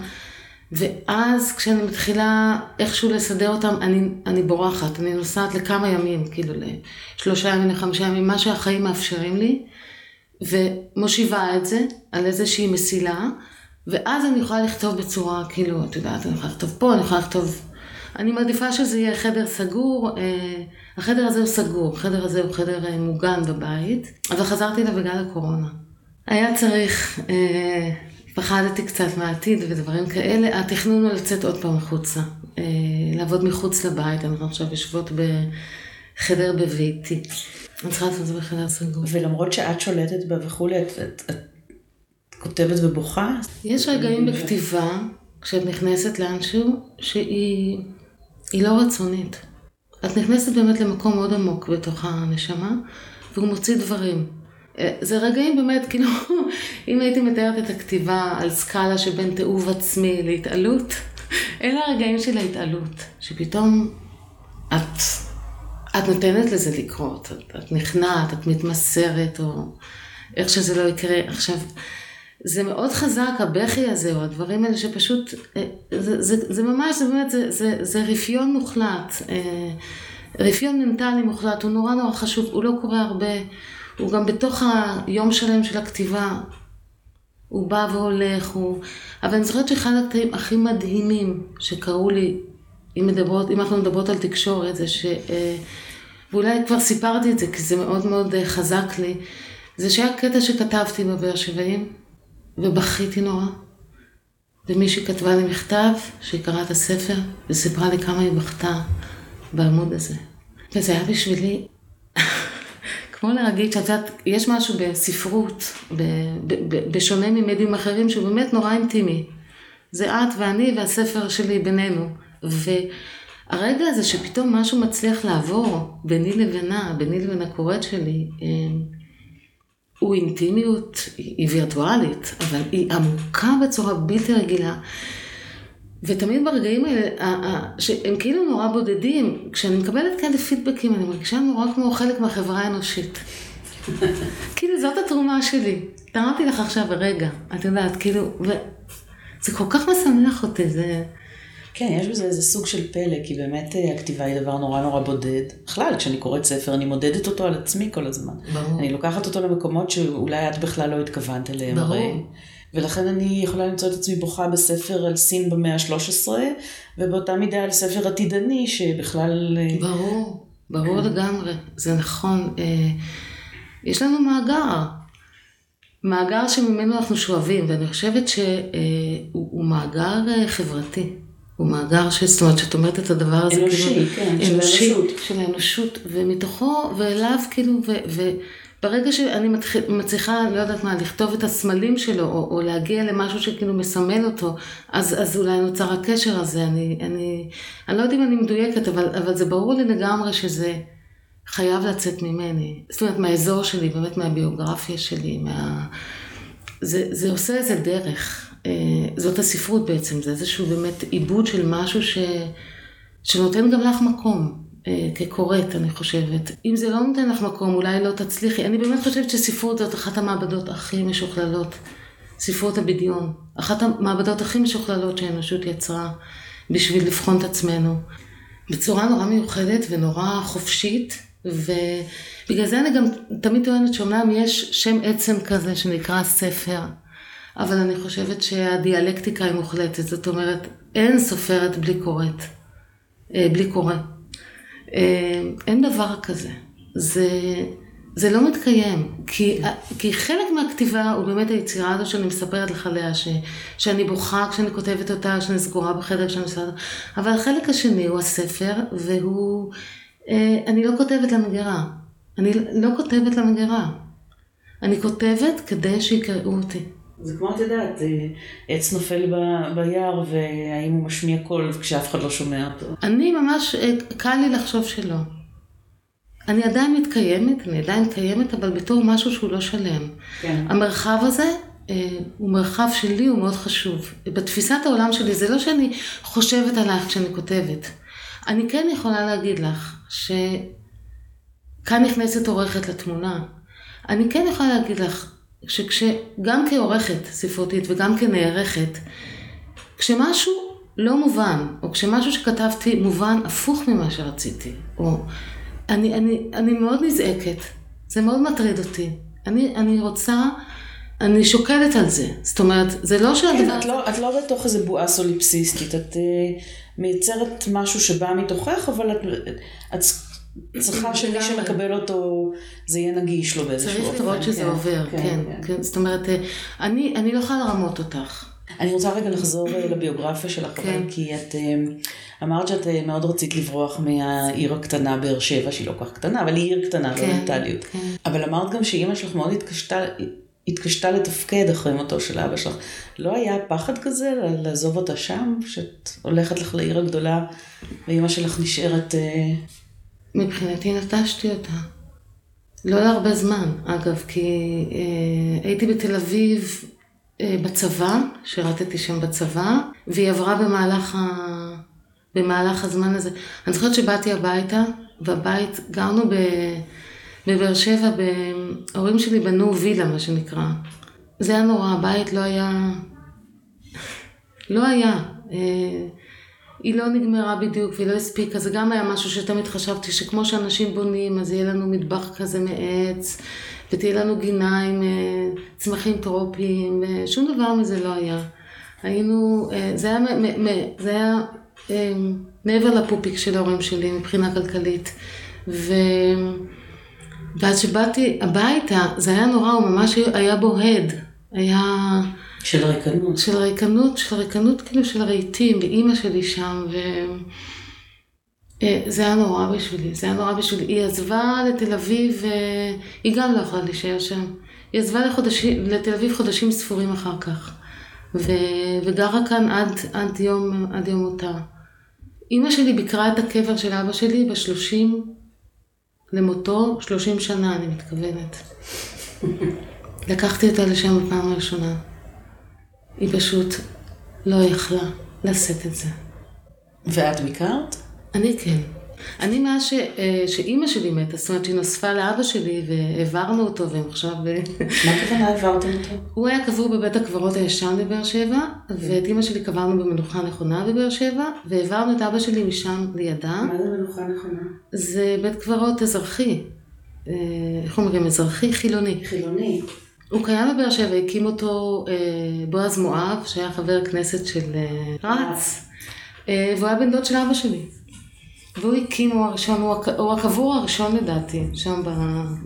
Speaker 2: ואז כשאני מתחילה איכשהו לסדר אותם, אני, אני בורחת, אני נוסעת לכמה ימים, כאילו לשלושה ימים, לחמישה ימים, מה שהחיים מאפשרים לי, ומושיבה את זה על איזושהי מסילה, ואז אני יכולה לכתוב בצורה, כאילו, את יודעת, אני יכולה לכתוב פה, אני יכולה לכתוב... אני מעדיפה שזה יהיה חדר סגור, אה, החדר הזה הוא סגור, החדר הזה הוא חדר אה, מוגן בבית, אבל חזרתי אליו בגלל הקורונה. היה צריך... אה, פחדתי קצת מהעתיד ודברים כאלה. התכנון הוא לצאת עוד פעם החוצה, אה, לעבוד מחוץ לבית. אנחנו עכשיו יושבות בחדר בביתי. אני צריכה לעשות את זה בחדר סגור.
Speaker 1: ולמרות שאת שולטת בה וכולי, את, את, את כותבת ובוכה?
Speaker 2: יש רגעים בכתיבה כשאת נכנסת לאנשהו, שהיא לא רצונית. את נכנסת באמת למקום מאוד עמוק בתוך הנשמה, והוא מוציא דברים. אה, זה רגעים באמת, כאילו, אם הייתי מתארת את הכתיבה על סקאלה שבין תיעוב עצמי להתעלות, אלה הרגעים של ההתעלות, שפתאום את, את נותנת לזה לקרות, את, את נכנעת, את מתמסרת, או איך שזה לא יקרה. עכשיו, זה מאוד חזק, הבכי הזה, או הדברים האלה שפשוט, אה, זה, זה, זה ממש, זה באמת, זה, זה, זה רפיון מוחלט, אה, רפיון מנטלי מוחלט, הוא נורא נורא חשוב, הוא לא קורה הרבה, הוא גם בתוך היום שלם של הכתיבה, הוא בא והולך, הוא... אבל אני זוכרת שאחד הקטעים הכי מדהימים שקרו לי, אם, מדברות, אם אנחנו מדברות על תקשורת, זה ש... אה, ואולי כבר סיפרתי את זה, כי זה מאוד מאוד חזק לי, זה שהיה קטע שכתבתי בבאר שבעים, ובכיתי נורא. ומישהי כתבה לי מכתב שהיא קראה את הספר וסיפרה לי כמה היא בכתה בעמוד הזה. וזה היה בשבילי כמו להגיד שאת יודעת, יש משהו בספרות, ב, ב, ב, בשונה ממדיום אחרים, שהוא באמת נורא אינטימי. זה את ואני והספר שלי בינינו. והרגע הזה שפתאום משהו מצליח לעבור ביני לבינה, ביני לבין הקוראת שלי, אה, הוא אינטימיות, היא וירטואלית, אבל היא עמוקה בצורה בלתי רגילה. ותמיד ברגעים האלה, שהם כאילו נורא בודדים, כשאני מקבלת כאלה פידבקים, אני מרגישה נורא כמו חלק מהחברה האנושית. כאילו זאת התרומה שלי. תרמתי לך עכשיו ברגע, את יודעת, כאילו, וזה כל כך משמח אותי, זה...
Speaker 1: כן, יש בזה איזה סוג של פלא, כי באמת אה, הכתיבה היא דבר נורא נורא בודד. בכלל, כשאני קוראת ספר, אני מודדת אותו על עצמי כל הזמן. ברור. אני לוקחת אותו למקומות שאולי את בכלל לא התכוונת אליהם. ברור. הרי. ולכן אני יכולה למצוא את עצמי בוכה בספר על סין במאה ה-13, ובאותה מידה על ספר עתידני שבכלל...
Speaker 2: אה, ברור, ברור כן. לגמרי, זה נכון. אה, יש לנו מאגר, מאגר שממנו אנחנו שואבים, ואני חושבת שהוא מאגר חברתי. הוא מאגר ש... זאת אומרת, שאת אומרת את הדבר הזה,
Speaker 1: אנושי, כאילו, כן, אנושי, של האנושות.
Speaker 2: של האנושות, ומתוכו, ואליו, כאילו, ו, וברגע שאני מתח... מצליחה, לא יודעת מה, לכתוב את הסמלים שלו, או, או להגיע למשהו שכאילו מסמן אותו, אז, אז אולי נוצר הקשר הזה. אני, אני, אני לא יודעת אם אני מדויקת, אבל, אבל זה ברור לי לגמרי שזה חייב לצאת ממני. זאת אומרת, מהאזור שלי, באמת מהביוגרפיה שלי, מה... זה, זה עושה איזה דרך. אה, זאת הספרות בעצם, זה איזשהו באמת עיבוד של משהו ש... שנותן גם לך מקום, אה, כקוראת, אני חושבת. אם זה לא נותן לך מקום, אולי לא תצליחי. אני באמת חושבת שספרות זאת אחת המעבדות הכי משוכללות. ספרות הבדיון. אחת המעבדות הכי משוכללות שהאנושות יצרה בשביל לבחון את עצמנו. בצורה נורא מיוחדת ונורא חופשית, ובגלל זה אני גם תמיד טוענת שאומנם יש שם עצם כזה שנקרא ספר. אבל אני חושבת שהדיאלקטיקה היא מוחלטת, זאת אומרת, אין סופרת בלי קוראת, אה, בלי קורא. אה, אין דבר כזה. זה, זה לא מתקיים, כי, כי חלק מהכתיבה הוא באמת היצירה הזו שאני מספרת לך עליה, ש, שאני בוכה כשאני כותבת אותה, שאני סגורה בחדר כשאני אותה, אבל החלק השני הוא הספר, והוא, אה, אני לא כותבת למגירה. אני לא כותבת למגירה. אני כותבת כדי שיקראו אותי.
Speaker 1: זה כמו את יודעת, אה, עץ נופל ב, ביער והאם הוא משמיע קול כשאף אחד לא שומע אותו.
Speaker 2: אני ממש, אה, קל לי לחשוב שלא. אני עדיין מתקיימת, אני עדיין קיימת, אבל בתור משהו שהוא לא שלם. כן. המרחב הזה אה, הוא מרחב שלי, הוא מאוד חשוב. בתפיסת העולם שלי, זה לא שאני חושבת עלייך כשאני כותבת. אני כן יכולה להגיד לך שכאן נכנסת עורכת לתמונה. אני כן יכולה להגיד לך שגם כעורכת ספרותית וגם כנערכת, כשמשהו לא מובן, או כשמשהו שכתבתי מובן הפוך ממה שרציתי, או אני, אני, אני מאוד נזעקת, זה מאוד מטריד אותי. אני, אני רוצה, אני שוקלת על זה. זאת אומרת, זה לא שהדבר...
Speaker 1: כן, את לא, את לא בתוך איזה בועה סוליפסיסטית, את uh, מייצרת משהו שבא מתוכך, אבל את, את צריכה שמי שמקבל אותו, זה יהיה נגיש לו באיזשהו
Speaker 2: אופן. צריך לראות שזה כן, עובר, כן, כן, כן. כן. זאת אומרת, אה, אני, אני לא יכולה לרמות אותך.
Speaker 1: אני רוצה רגע לחזור אה, לביוגרפיה שלך, כן. כי את אה, אמרת שאת מאוד רצית לברוח מהעיר הקטנה באר שבע, שהיא לא כל כך קטנה, אבל היא עיר קטנה כן, במנטליות. כן. אבל אמרת גם שאימא שלך מאוד התקשתה, התקשתה לתפקד אחרי מותו של אבא שלך. לא היה פחד כזה לעזוב אותה שם, שאת הולכת לך לעיר הגדולה, ואימא שלך נשארת...
Speaker 2: מבחינתי נטשתי אותה. לא להרבה זמן, אגב, כי אה, הייתי בתל אביב אה, בצבא, שירתתי שם בצבא, והיא עברה במהלך, ה... במהלך הזמן הזה. אני זוכרת שבאתי הביתה, והבית, גרנו ב... בבאר שבע, ההורים שלי בנו וילה, מה שנקרא. זה היה נורא, הבית לא היה... לא היה. אה, היא לא נגמרה בדיוק והיא לא הספיקה, זה גם היה משהו שתמיד חשבתי שכמו שאנשים בונים, אז יהיה לנו מטבח כזה מעץ, ותהיה לנו גינה עם אה, צמחים טרופיים, אה, שום דבר מזה לא היה. היינו, זה היה, זה היה מעבר לפופיק של ההורים שלי מבחינה כלכלית. ו... ואז שבאתי הביתה, זה היה נורא, הוא ממש היה בו הד. היה...
Speaker 1: של ריקנות.
Speaker 2: של ריקנות, של ריקנות כאילו של הרהיטים, ואימא שלי שם, ו... אה, זה היה נורא בשבילי, זה היה נורא בשבילי. היא עזבה לתל אביב, היא גם לא יכולה להישאר שם. היא עזבה לחודשים, לתל אביב חודשים ספורים אחר כך, ו... וגרה כאן עד, עד, יום, עד יום מותה. אימא שלי ביקרה את הקבר של אבא שלי בשלושים למותו 30 שנה, אני מתכוונת. לקחתי אותה לשם בפעם הראשונה. היא פשוט לא יכלה לשאת את זה.
Speaker 1: ואת ביקרת?
Speaker 2: אני כן. אני מאז ש, אה, שאימא שלי מתה, זאת אומרת שהיא נוספה לאבא שלי והעברנו אותו והם עכשיו...
Speaker 1: אה, מה הכוונה העברתם אותו?
Speaker 2: הוא היה קבור בבית הקברות הישן בבאר שבע, ואת אימא שלי קברנו במנוחה נכונה בבאר שבע, והעברנו את אבא שלי משם לידה.
Speaker 1: מה זה מנוחה נכונה?
Speaker 2: זה בית קברות אזרחי. אה, איך אומרים? אזרחי חילוני.
Speaker 1: חילוני.
Speaker 2: הוא קיים בבאר שבע, הקים אותו בועז מואב, שהיה חבר כנסת של רץ, והוא היה בן דוד של אבא שלי. והוא הקים, הוא הראשון, הוא הקבור הראשון לדעתי, שם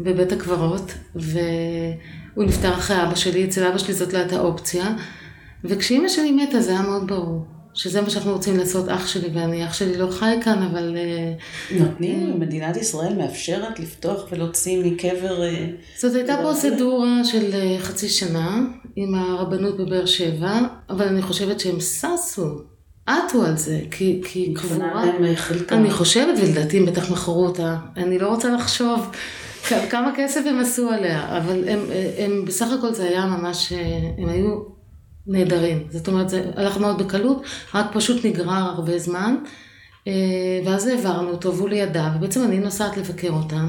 Speaker 2: בבית הקברות, והוא נפטר אחרי אבא שלי, אצל אבא שלי זאת לא הייתה אופציה, וכשאימא שלי מתה זה היה מאוד ברור. שזה מה שאנחנו רוצים לעשות, אח שלי ואני. אח שלי לא חי כאן, אבל... אה,
Speaker 1: נותנים, אה, מדינת ישראל מאפשרת לפתוח ולהוציא מקבר... אה,
Speaker 2: זאת הייתה פרוצדורה של חצי שנה עם הרבנות בבאר שבע, אבל אני חושבת שהם ששו. עטו על זה, כי, כי
Speaker 1: קבורה,
Speaker 2: אני חושבת, ולדעתי הם בטח מכרו אותה, אני לא רוצה לחשוב כמה כסף הם עשו עליה, אבל הם, הם בסך הכל זה היה ממש, הם היו נהדרים, זאת אומרת זה הלך מאוד בקלות, רק פשוט נגרר הרבה זמן, אה, ואז העברנו אותו והוא לידה, ובעצם אני נוסעת לבקר אותם,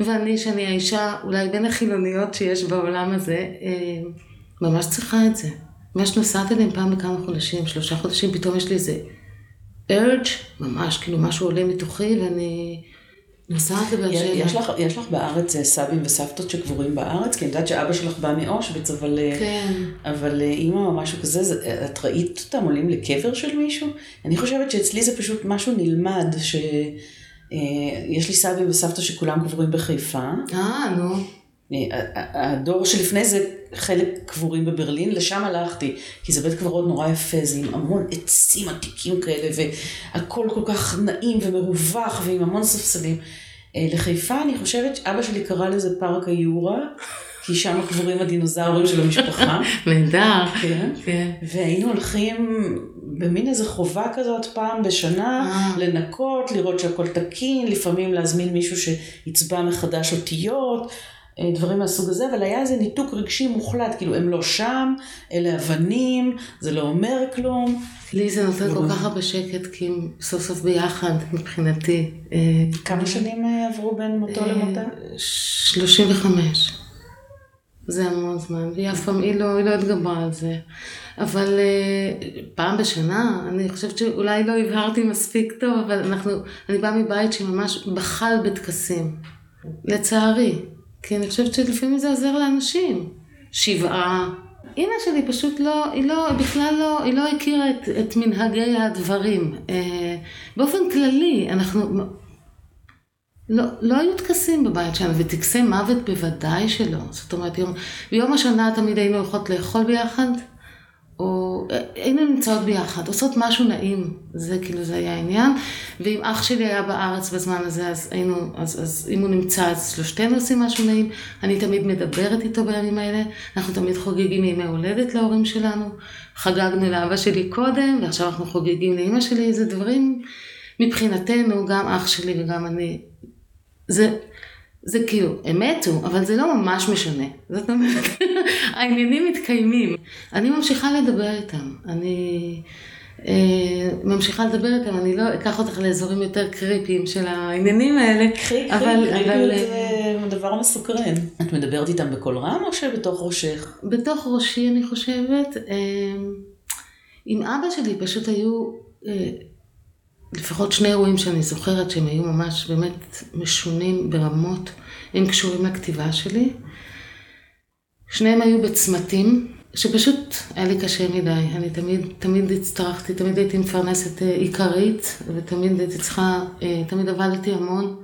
Speaker 2: ואני, שאני האישה אולי בין החילוניות שיש בעולם הזה, אה, ממש צריכה את זה. ממש נוסעת אליהם פעם בכמה חודשים, שלושה חודשים, פתאום יש לי איזה ארג', ממש, כאילו משהו עולה מתוכי, ואני נוסעת לבאר שבע.
Speaker 1: יש יש לך בארץ אה, סבים וסבתות שקבורים בארץ? כי אני יודעת שאבא שלך בא מאושוויץ, אבל... אה, כן. אבל אה, אימא או משהו כזה, זה, את ראית אותם עולים לקבר של מישהו? אני חושבת שאצלי זה פשוט משהו נלמד, ש... יש לי סבים וסבתא שכולם קבורים בחיפה.
Speaker 2: אה, נו.
Speaker 1: הדור שלפני זה, חלק קבורים בברלין, לשם הלכתי, כי זה בית קברות נורא יפה, זה עם המון עצים עתיקים כאלה, והכל כל כך נעים ומרווח, ועם המון ספסלים. אה, לחיפה אני חושבת, אבא שלי קרא לזה פארק היורה, כי שם קבורים הדינוזאורים של המשפחה.
Speaker 2: נהדר.
Speaker 1: כן. כן. והיינו הולכים במין איזה חובה כזאת פעם בשנה, אה. לנקות, לראות שהכל תקין, לפעמים להזמין מישהו שיצבע מחדש אותיות. אה, דברים מהסוג הזה, אבל היה איזה ניתוק רגשי מוחלט, כאילו הם לא שם, אלה אבנים, זה לא אומר כלום.
Speaker 2: לי זה נותן כל כך הרבה שקט, כי הם סוף סוף ביחד מבחינתי.
Speaker 1: אה, כמה שנים אה, עברו בין מותו למותה?
Speaker 2: 35. זה המון זמן, והיא אף פעם, היא לא, היא לא התגברה על זה. אבל פעם בשנה, אני חושבת שאולי לא הבהרתי מספיק טוב, אבל אנחנו, אני באה מבית שממש בחל בטקסים. לצערי. כי אני חושבת שלפעמים זה עוזר לאנשים. שבעה. אימא שלי פשוט לא, היא לא, בכלל לא, היא לא הכירה את, את מנהגי הדברים. אה, באופן כללי, אנחנו, לא, לא היו טקסים בבית שלנו, וטקסי מוות בוודאי שלא. זאת אומרת, יום, ביום השנה תמיד היינו הולכות לאכול ביחד, או היינו נמצאות ביחד, עושות משהו נעים, זה כאילו זה היה העניין. ואם אח שלי היה בארץ בזמן הזה, אז היינו, אז, אז אם הוא נמצא, אז שלושתנו עושים משהו נעים. אני תמיד מדברת איתו בימים האלה, אנחנו תמיד חוגגים ימי הולדת להורים שלנו. חגגנו לאבא שלי קודם, ועכשיו אנחנו חוגגים לאמא שלי, זה דברים מבחינתנו, גם אח שלי וגם אני. זה, זה כאילו, הם מתו, אבל זה לא ממש משנה. זאת אומרת, העניינים מתקיימים. אני ממשיכה לדבר איתם. אני אה, ממשיכה לדבר איתם, אני לא אקח אותך לאזורים יותר קריפיים של העניינים האלה.
Speaker 1: קחי, קחי, קריפיות זה דבר מסוקרן. את מדברת איתם בקול רם או שבתוך ראשך?
Speaker 2: בתוך ראשי, אני חושבת. אה, עם אבא שלי פשוט היו... אה, לפחות שני אירועים שאני זוכרת שהם היו ממש באמת משונים ברמות, הם קשורים לכתיבה שלי. שניהם היו בצמתים, שפשוט היה לי קשה מדי. אני תמיד, תמיד הצטרכתי, תמיד הייתי מפרנסת אה, עיקרית, ותמיד הייתי צריכה, אה, תמיד עבדתי המון,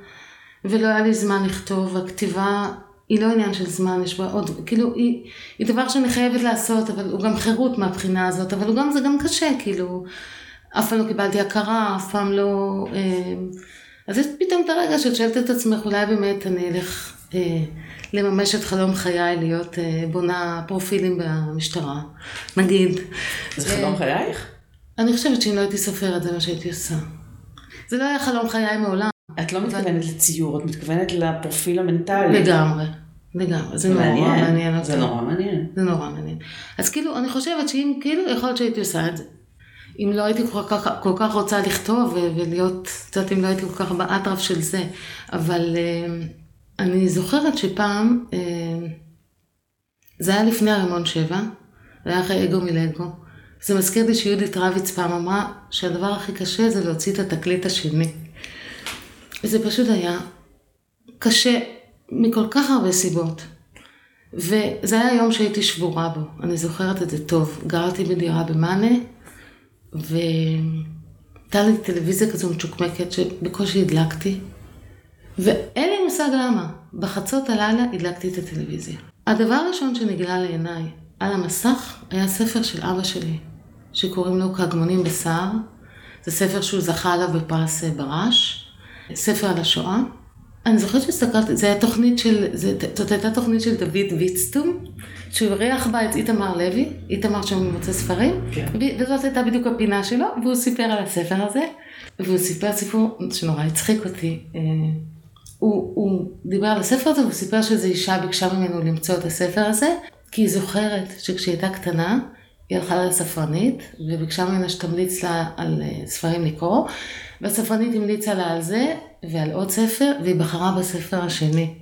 Speaker 2: ולא היה לי זמן לכתוב. הכתיבה היא לא עניין של זמן, יש בה עוד, כאילו, היא, היא דבר שאני חייבת לעשות, אבל הוא גם חירות מהבחינה הזאת, אבל הוא גם, זה גם קשה, כאילו. אף פעם לא קיבלתי הכרה, אף פעם לא... אה, אז יש פתאום את הרגע שאת שואלת את עצמך, אולי באמת אני אלך אה, לממש את חלום חיי, להיות אה, בונה פרופילים במשטרה, נגיד.
Speaker 1: זה חלום חייך?
Speaker 2: אני חושבת שאם לא הייתי סופרת, זה מה שהייתי עושה. זה לא היה חלום חיי מעולם.
Speaker 1: את לא מתכוונת לציור, את מתכוונת לפרופיל המנטלי.
Speaker 2: לגמרי. לגמרי, זה נורא מעניין.
Speaker 1: זה נורא מעניין.
Speaker 2: זה נורא מעניין. אז כאילו, אני חושבת שאם, כאילו, יכול להיות שהייתי עושה את זה. אם לא הייתי כל כך, כל כך רוצה לכתוב ולהיות, את יודעת, אם לא הייתי כל כך באטרף של זה. אבל אה, אני זוכרת שפעם, אה, זה היה לפני הרימון שבע, זה היה אחרי אגו מלגו. זה מזכיר לי שיהודית רביץ פעם אמרה שהדבר הכי קשה זה להוציא את התקליט השני. וזה פשוט היה קשה מכל כך הרבה סיבות. וזה היה יום שהייתי שבורה בו, אני זוכרת את זה טוב. גרתי בדירה במאנה, והייתה לי טלוויזיה כזו מצ'וקמקת שבקושי הדלקתי, ואין לי מושג למה. בחצות הלילה הדלקתי את הטלוויזיה. הדבר הראשון שנגלה לעיניי על המסך היה ספר של אבא שלי, שקוראים לו כהגמונים בשיער. זה ספר שהוא זכה עליו בפרס ברש, ספר על השואה. אני זוכרת שהסתכלתי, זה היה תוכנית של, זאת הייתה תוכנית של דוד ויצטום, שהוא אירח בה את איתמר לוי, איתמר שם מוצא ספרים, כן. וזאת הייתה בדיוק הפינה שלו, והוא סיפר על הספר הזה, והוא סיפר סיפור שנורא הצחיק אותי. אה, הוא, הוא דיבר על הספר הזה, והוא סיפר שאיזו אישה ביקשה ממנו למצוא את הספר הזה, כי היא זוכרת שכשהיא הייתה קטנה, היא הלכה לספרנית, וביקשה ממנה שתמליץ לה על אה, ספרים לקרוא, והספרנית המליצה לה על זה, ועל עוד ספר, והיא בחרה בספר השני.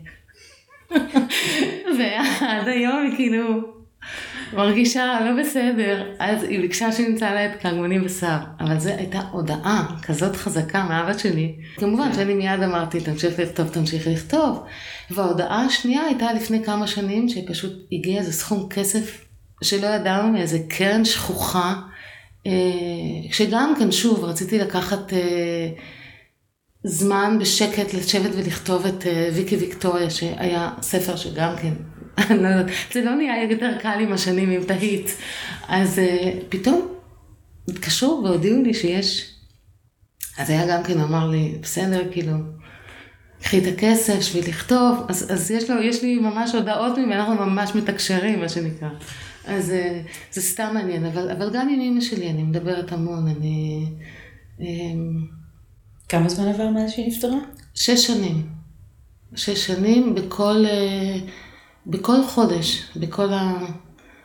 Speaker 2: ועד היום היא כאילו מרגישה לא בסדר, אז היא ביקשה שנמצא לה את קרמונים בשר, אבל זו הייתה הודעה כזאת חזקה מאבא שלי. כמובן שאני מיד אמרתי, תמשיך לכתוב, תמשיך לכתוב. וההודעה השנייה הייתה לפני כמה שנים, שפשוט הגיע איזה סכום כסף שלא ידענו מאיזה קרן שכוחה, אה, שגם כן, שוב, רציתי לקחת... אה, זמן בשקט לשבת ולכתוב את uh, ויקי ויקטוריה, שהיה ספר שגם כן, לא זה לא נהיה יותר קל עם השנים, אם תהית. אז uh, פתאום התקשרו והודיעו לי שיש. אז היה גם כן, אמר לי, בסדר, כאילו, קחי את הכסף בשביל לכתוב, אז, אז יש, לו, יש לי ממש הודעות ממנו, אנחנו ממש מתקשרים, מה שנקרא. אז uh, זה סתם מעניין, אבל, אבל גם עם אמא שלי אני מדברת המון, אני...
Speaker 1: כמה זמן עבר מאז שהיא נפטרה?
Speaker 2: שש שנים. שש שנים בכל, אה, בכל חודש, בכל ה...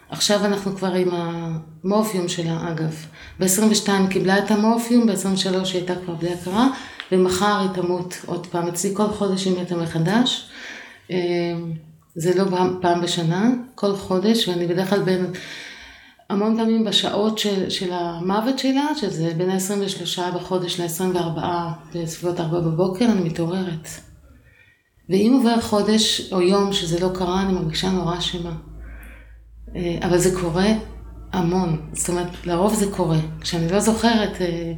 Speaker 2: עכשיו אנחנו כבר עם המורפיום שלה, אגב. ב-22 קיבלה את המורפיום, ב-23 היא הייתה כבר בלי הכרה, ומחר היא תמות עוד פעם. אצלי כל חודש היא מתה מחדש. אה, זה לא פעם בשנה, כל חודש, ואני בדרך כלל בין... המון פעמים בשעות של, של המוות שלה, שזה בין ה-23 בחודש ל-24 בסביבות 4 בבוקר, אני מתעוררת. ואם עובר חודש או יום שזה לא קרה, אני מרגישה נורא אשמה. אה, אבל זה קורה המון, זאת אומרת, לרוב זה קורה. כשאני לא זוכרת, אה,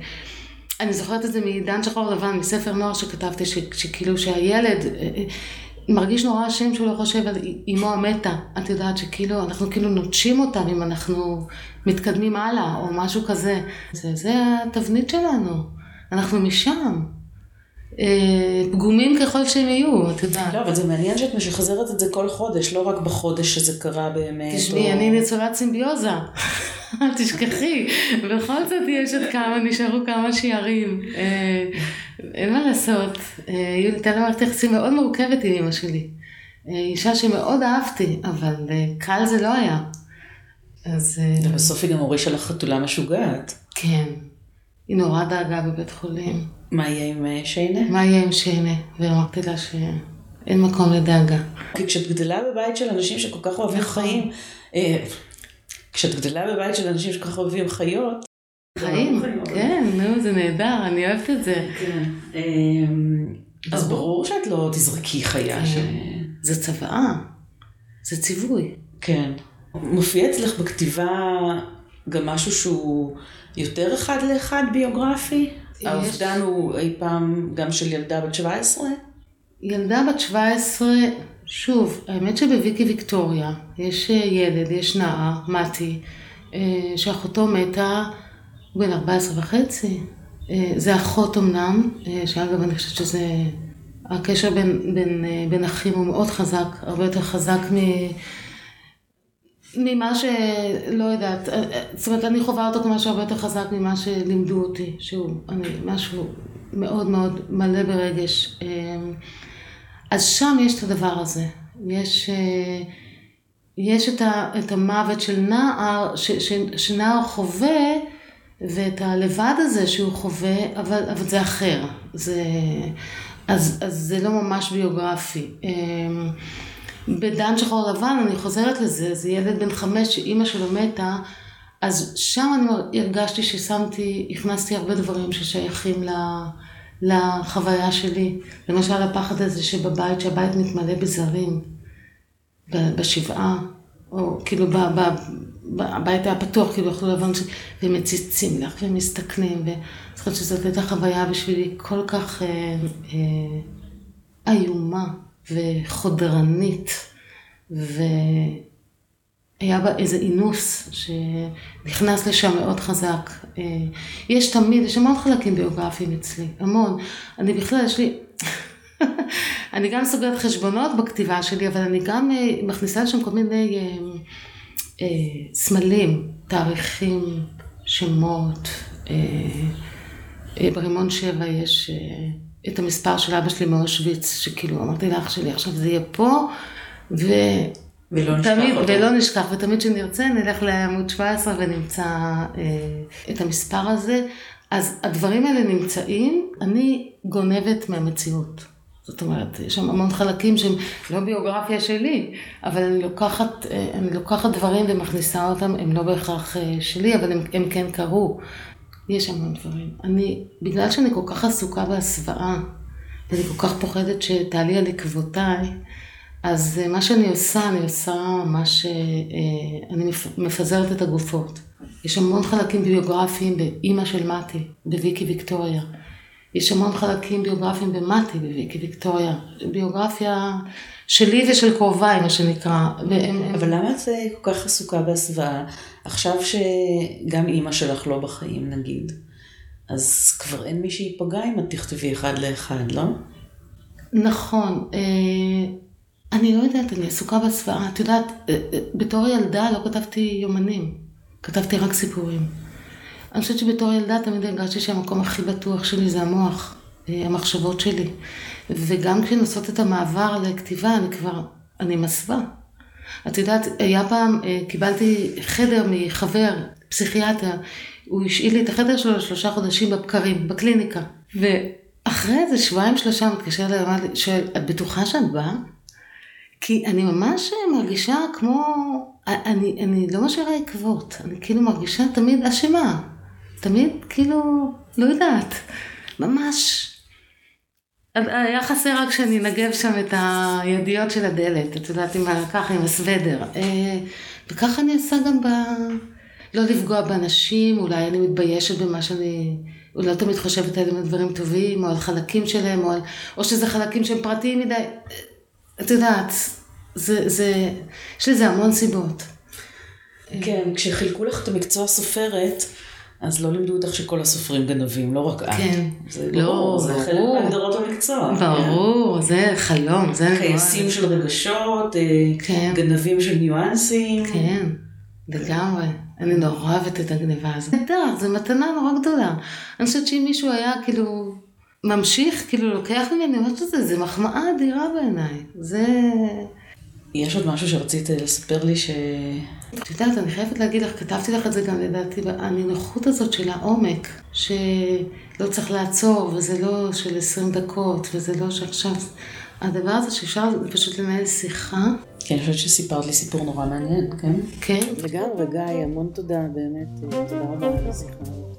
Speaker 2: אני זוכרת את זה מעידן שחור לבן, מספר נוער שכתבתי, ש, שכאילו שהילד, אה, מרגיש נורא אשם שהוא לא חושב על אמו המתה. את יודעת שכאילו, אנחנו כאילו נוטשים אותם אם אנחנו מתקדמים הלאה, או משהו כזה. זה, זה התבנית שלנו, אנחנו משם. אה, פגומים ככל שהם יהיו, את יודעת.
Speaker 1: לא, אבל זה מעניין שאת משחזרת את זה כל חודש, לא רק בחודש שזה קרה באמת.
Speaker 2: תשמעי, או... אני ניצולת סימביוזה. אל תשכחי, בכל זאת יש עוד כמה, נשארו כמה שיערים. אה, אין מה לעשות. אה, הייתה לה מערכת יחסים מאוד מורכבת עם אמא שלי. אישה שמאוד אהבתי, אבל קל זה לא היה.
Speaker 1: אז... ובסוף היא גם הורישה לך חתולה משוגעת.
Speaker 2: כן. היא נורא דאגה בבית חולים.
Speaker 1: מה יהיה עם אה, שיינה?
Speaker 2: מה יהיה עם שיינה? ואמרתי לה שאין מקום לדאגה.
Speaker 1: כי כשאת גדלה בבית של אנשים שכל כך אוהבים נכון. חיים, אה, כשאת גדלה בבית של אנשים שכל כך אוהבים חיות,
Speaker 2: חיים, כן, נו, זה נהדר, אני אוהבת את זה. כן.
Speaker 1: אמ, אז ברור שאת לא תזרקי חיה כן.
Speaker 2: זה צוואה, זה ציווי.
Speaker 1: כן. מופיע אצלך בכתיבה גם משהו שהוא יותר אחד לאחד ביוגרפי? האובדן הוא אי פעם גם של ילדה בת 17?
Speaker 2: ילדה בת 17, שוב, האמת שבוויקי ויקטוריה יש אה, ילד, יש נער, מתי, אה, שאחותו מתה, בן 14 וחצי. אה, זה אחות אמנם, שאגב אני חושבת שזה, הקשר בין, בין, בין אחים הוא מאוד חזק, הרבה יותר חזק מ... ממה שלא יודעת, אה, אה, זאת אומרת אני חווה אותו כמשהו הרבה יותר חזק ממה שלימדו אותי, שהוא אני, משהו מאוד מאוד מלא ברגש. אה, אז שם יש את הדבר הזה, יש, יש את, ה, את המוות של נער, ש, ש, שנער חווה ואת הלבד הזה שהוא חווה, אבל, אבל זה אחר, זה, אז, אז זה לא ממש ביוגרפי. בדן שחור לבן, אני חוזרת לזה, זה ילד בן חמש שאימא שלו מתה, אז שם אני הרגשתי ששמתי, הכנסתי הרבה דברים ששייכים לחוויה שלי. למשל הפחד הזה שבבית, שהבית מתמלא בזרים, בשבעה, או כאילו ב, ב, ב, הבית היה פתוח, כאילו יכלו לבוא אנשים, ומציצים לך ומסתכנים, ואני חושבת שזאת הייתה חוויה בשבילי כל כך אה, אה, איומה. וחודרנית, והיה בה איזה אינוס שנכנס לשם מאוד חזק. אה, יש תמיד, יש המון חלקים ביוגרפיים אצלי, המון. אני בכלל, יש לי... אני גם סוגרת חשבונות בכתיבה שלי, אבל אני גם אה, מכניסה לשם כל מיני אה, סמלים, תאריכים, שמות. ברימון שבע יש... את המספר של אבא שלי מאושוויץ, שכאילו אמרתי לאח שלי, עכשיו זה יהיה פה, ו...
Speaker 1: ולא נשכח תמיד, אותו.
Speaker 2: ולא נשכח, ותמיד כשנרצה נלך לעמוד 17 ונמצא אה, את המספר הזה. אז הדברים האלה נמצאים, אני גונבת מהמציאות. זאת אומרת, יש שם המון חלקים שהם לא ביוגרפיה שלי, אבל אני לוקחת, אה, אני לוקחת דברים ומכניסה אותם, הם לא בהכרח אה, שלי, אבל הם, הם כן קרו. יש המון דברים. אני, בגלל שאני כל כך עסוקה בהסוואה, ואני כל כך פוחדת שתעלי על עקבותיי, אז אה, מה שאני עושה, אני עושה ממש, אה, אני מפזרת את הגופות. יש המון חלקים ביוגרפיים באימא של מתי, בוויקי ויקטוריה. יש המון חלקים ביוגרפיים במתי, בוויקי ויקטוריה. ביוגרפיה שלי ושל קרוביי, מה שנקרא.
Speaker 1: אבל למה את כל כך עסוקה בהסוואה? עכשיו שגם אימא שלך לא בחיים, נגיד, אז כבר אין מי שייפגע אם את תכתבי אחד לאחד, לא?
Speaker 2: נכון. אה, אני לא יודעת, אני עסוקה בהסוואה. את יודעת, אה, אה, בתור ילדה לא כתבתי יומנים, כתבתי רק סיפורים. אני חושבת שבתור ילדה תמיד הרגשתי שהמקום הכי בטוח שלי זה המוח, המחשבות שלי. וגם כשהן עושות את המעבר לכתיבה, אני כבר, אני מסווה. את יודעת, היה פעם, אה, קיבלתי חדר מחבר, פסיכיאטר, הוא השאיל לי את החדר שלו לשלושה חודשים בבקרים, בקליניקה. ואחרי איזה שבועיים שלושה מתקשר אליי ואמר לי, שואל, את בטוחה שאת באה? כי אני ממש מרגישה כמו, אני, אני לא משאירה עקבות, אני כאילו מרגישה תמיד אשמה. תמיד כאילו, לא יודעת, ממש היה חסר רק שאני אנגב שם את הידיות של הדלת, את יודעת, עם ככה, עם הסוודר. אה, וככה אני עושה גם ב... לא לפגוע באנשים, אולי אני מתביישת במה שאני... אולי לא תמיד חושבת עליהם דברים טובים, או על חלקים שלהם, או, על... או שזה חלקים שהם פרטיים מדי. את יודעת, זה, זה, יש לזה המון סיבות.
Speaker 1: כן, כשחילקו לך את המקצוע סופרת, אז לא לימדו אותך שכל הסופרים גנבים, לא רק את.
Speaker 2: כן.
Speaker 1: זה
Speaker 2: לא,
Speaker 1: ברור, זה חלק
Speaker 2: ברור.
Speaker 1: מהגדרות המקצוע.
Speaker 2: ברור, זה חלום, זה...
Speaker 1: קייסים של רגשות, אה,
Speaker 2: כן.
Speaker 1: גנבים של ניואנסים.
Speaker 2: כן, לגמרי. אני נורא אוהבת את הגניבה הזאת. נהדר, זו מתנה נורא גדולה. אני חושבת שאם מישהו היה כאילו ממשיך, כאילו לוקח ממני, אני אומרת שזה, זה מחמאה אדירה בעיניי. זה...
Speaker 1: יש עוד משהו שרצית לספר לי ש...
Speaker 2: את יודעת, אני חייבת להגיד לך, כתבתי לך את זה גם לדעתי, הנינוחות הזאת של העומק, שלא צריך לעצור, וזה לא של 20 דקות, וזה לא שעכשיו... הדבר הזה שאפשר פשוט לנהל שיחה.
Speaker 1: כן, אני חושבת שסיפרת לי סיפור נורא מעניין, כן?
Speaker 2: כן.
Speaker 1: וגם, וגיא, המון תודה, באמת, אה, תודה רבה על השיחה הזאת.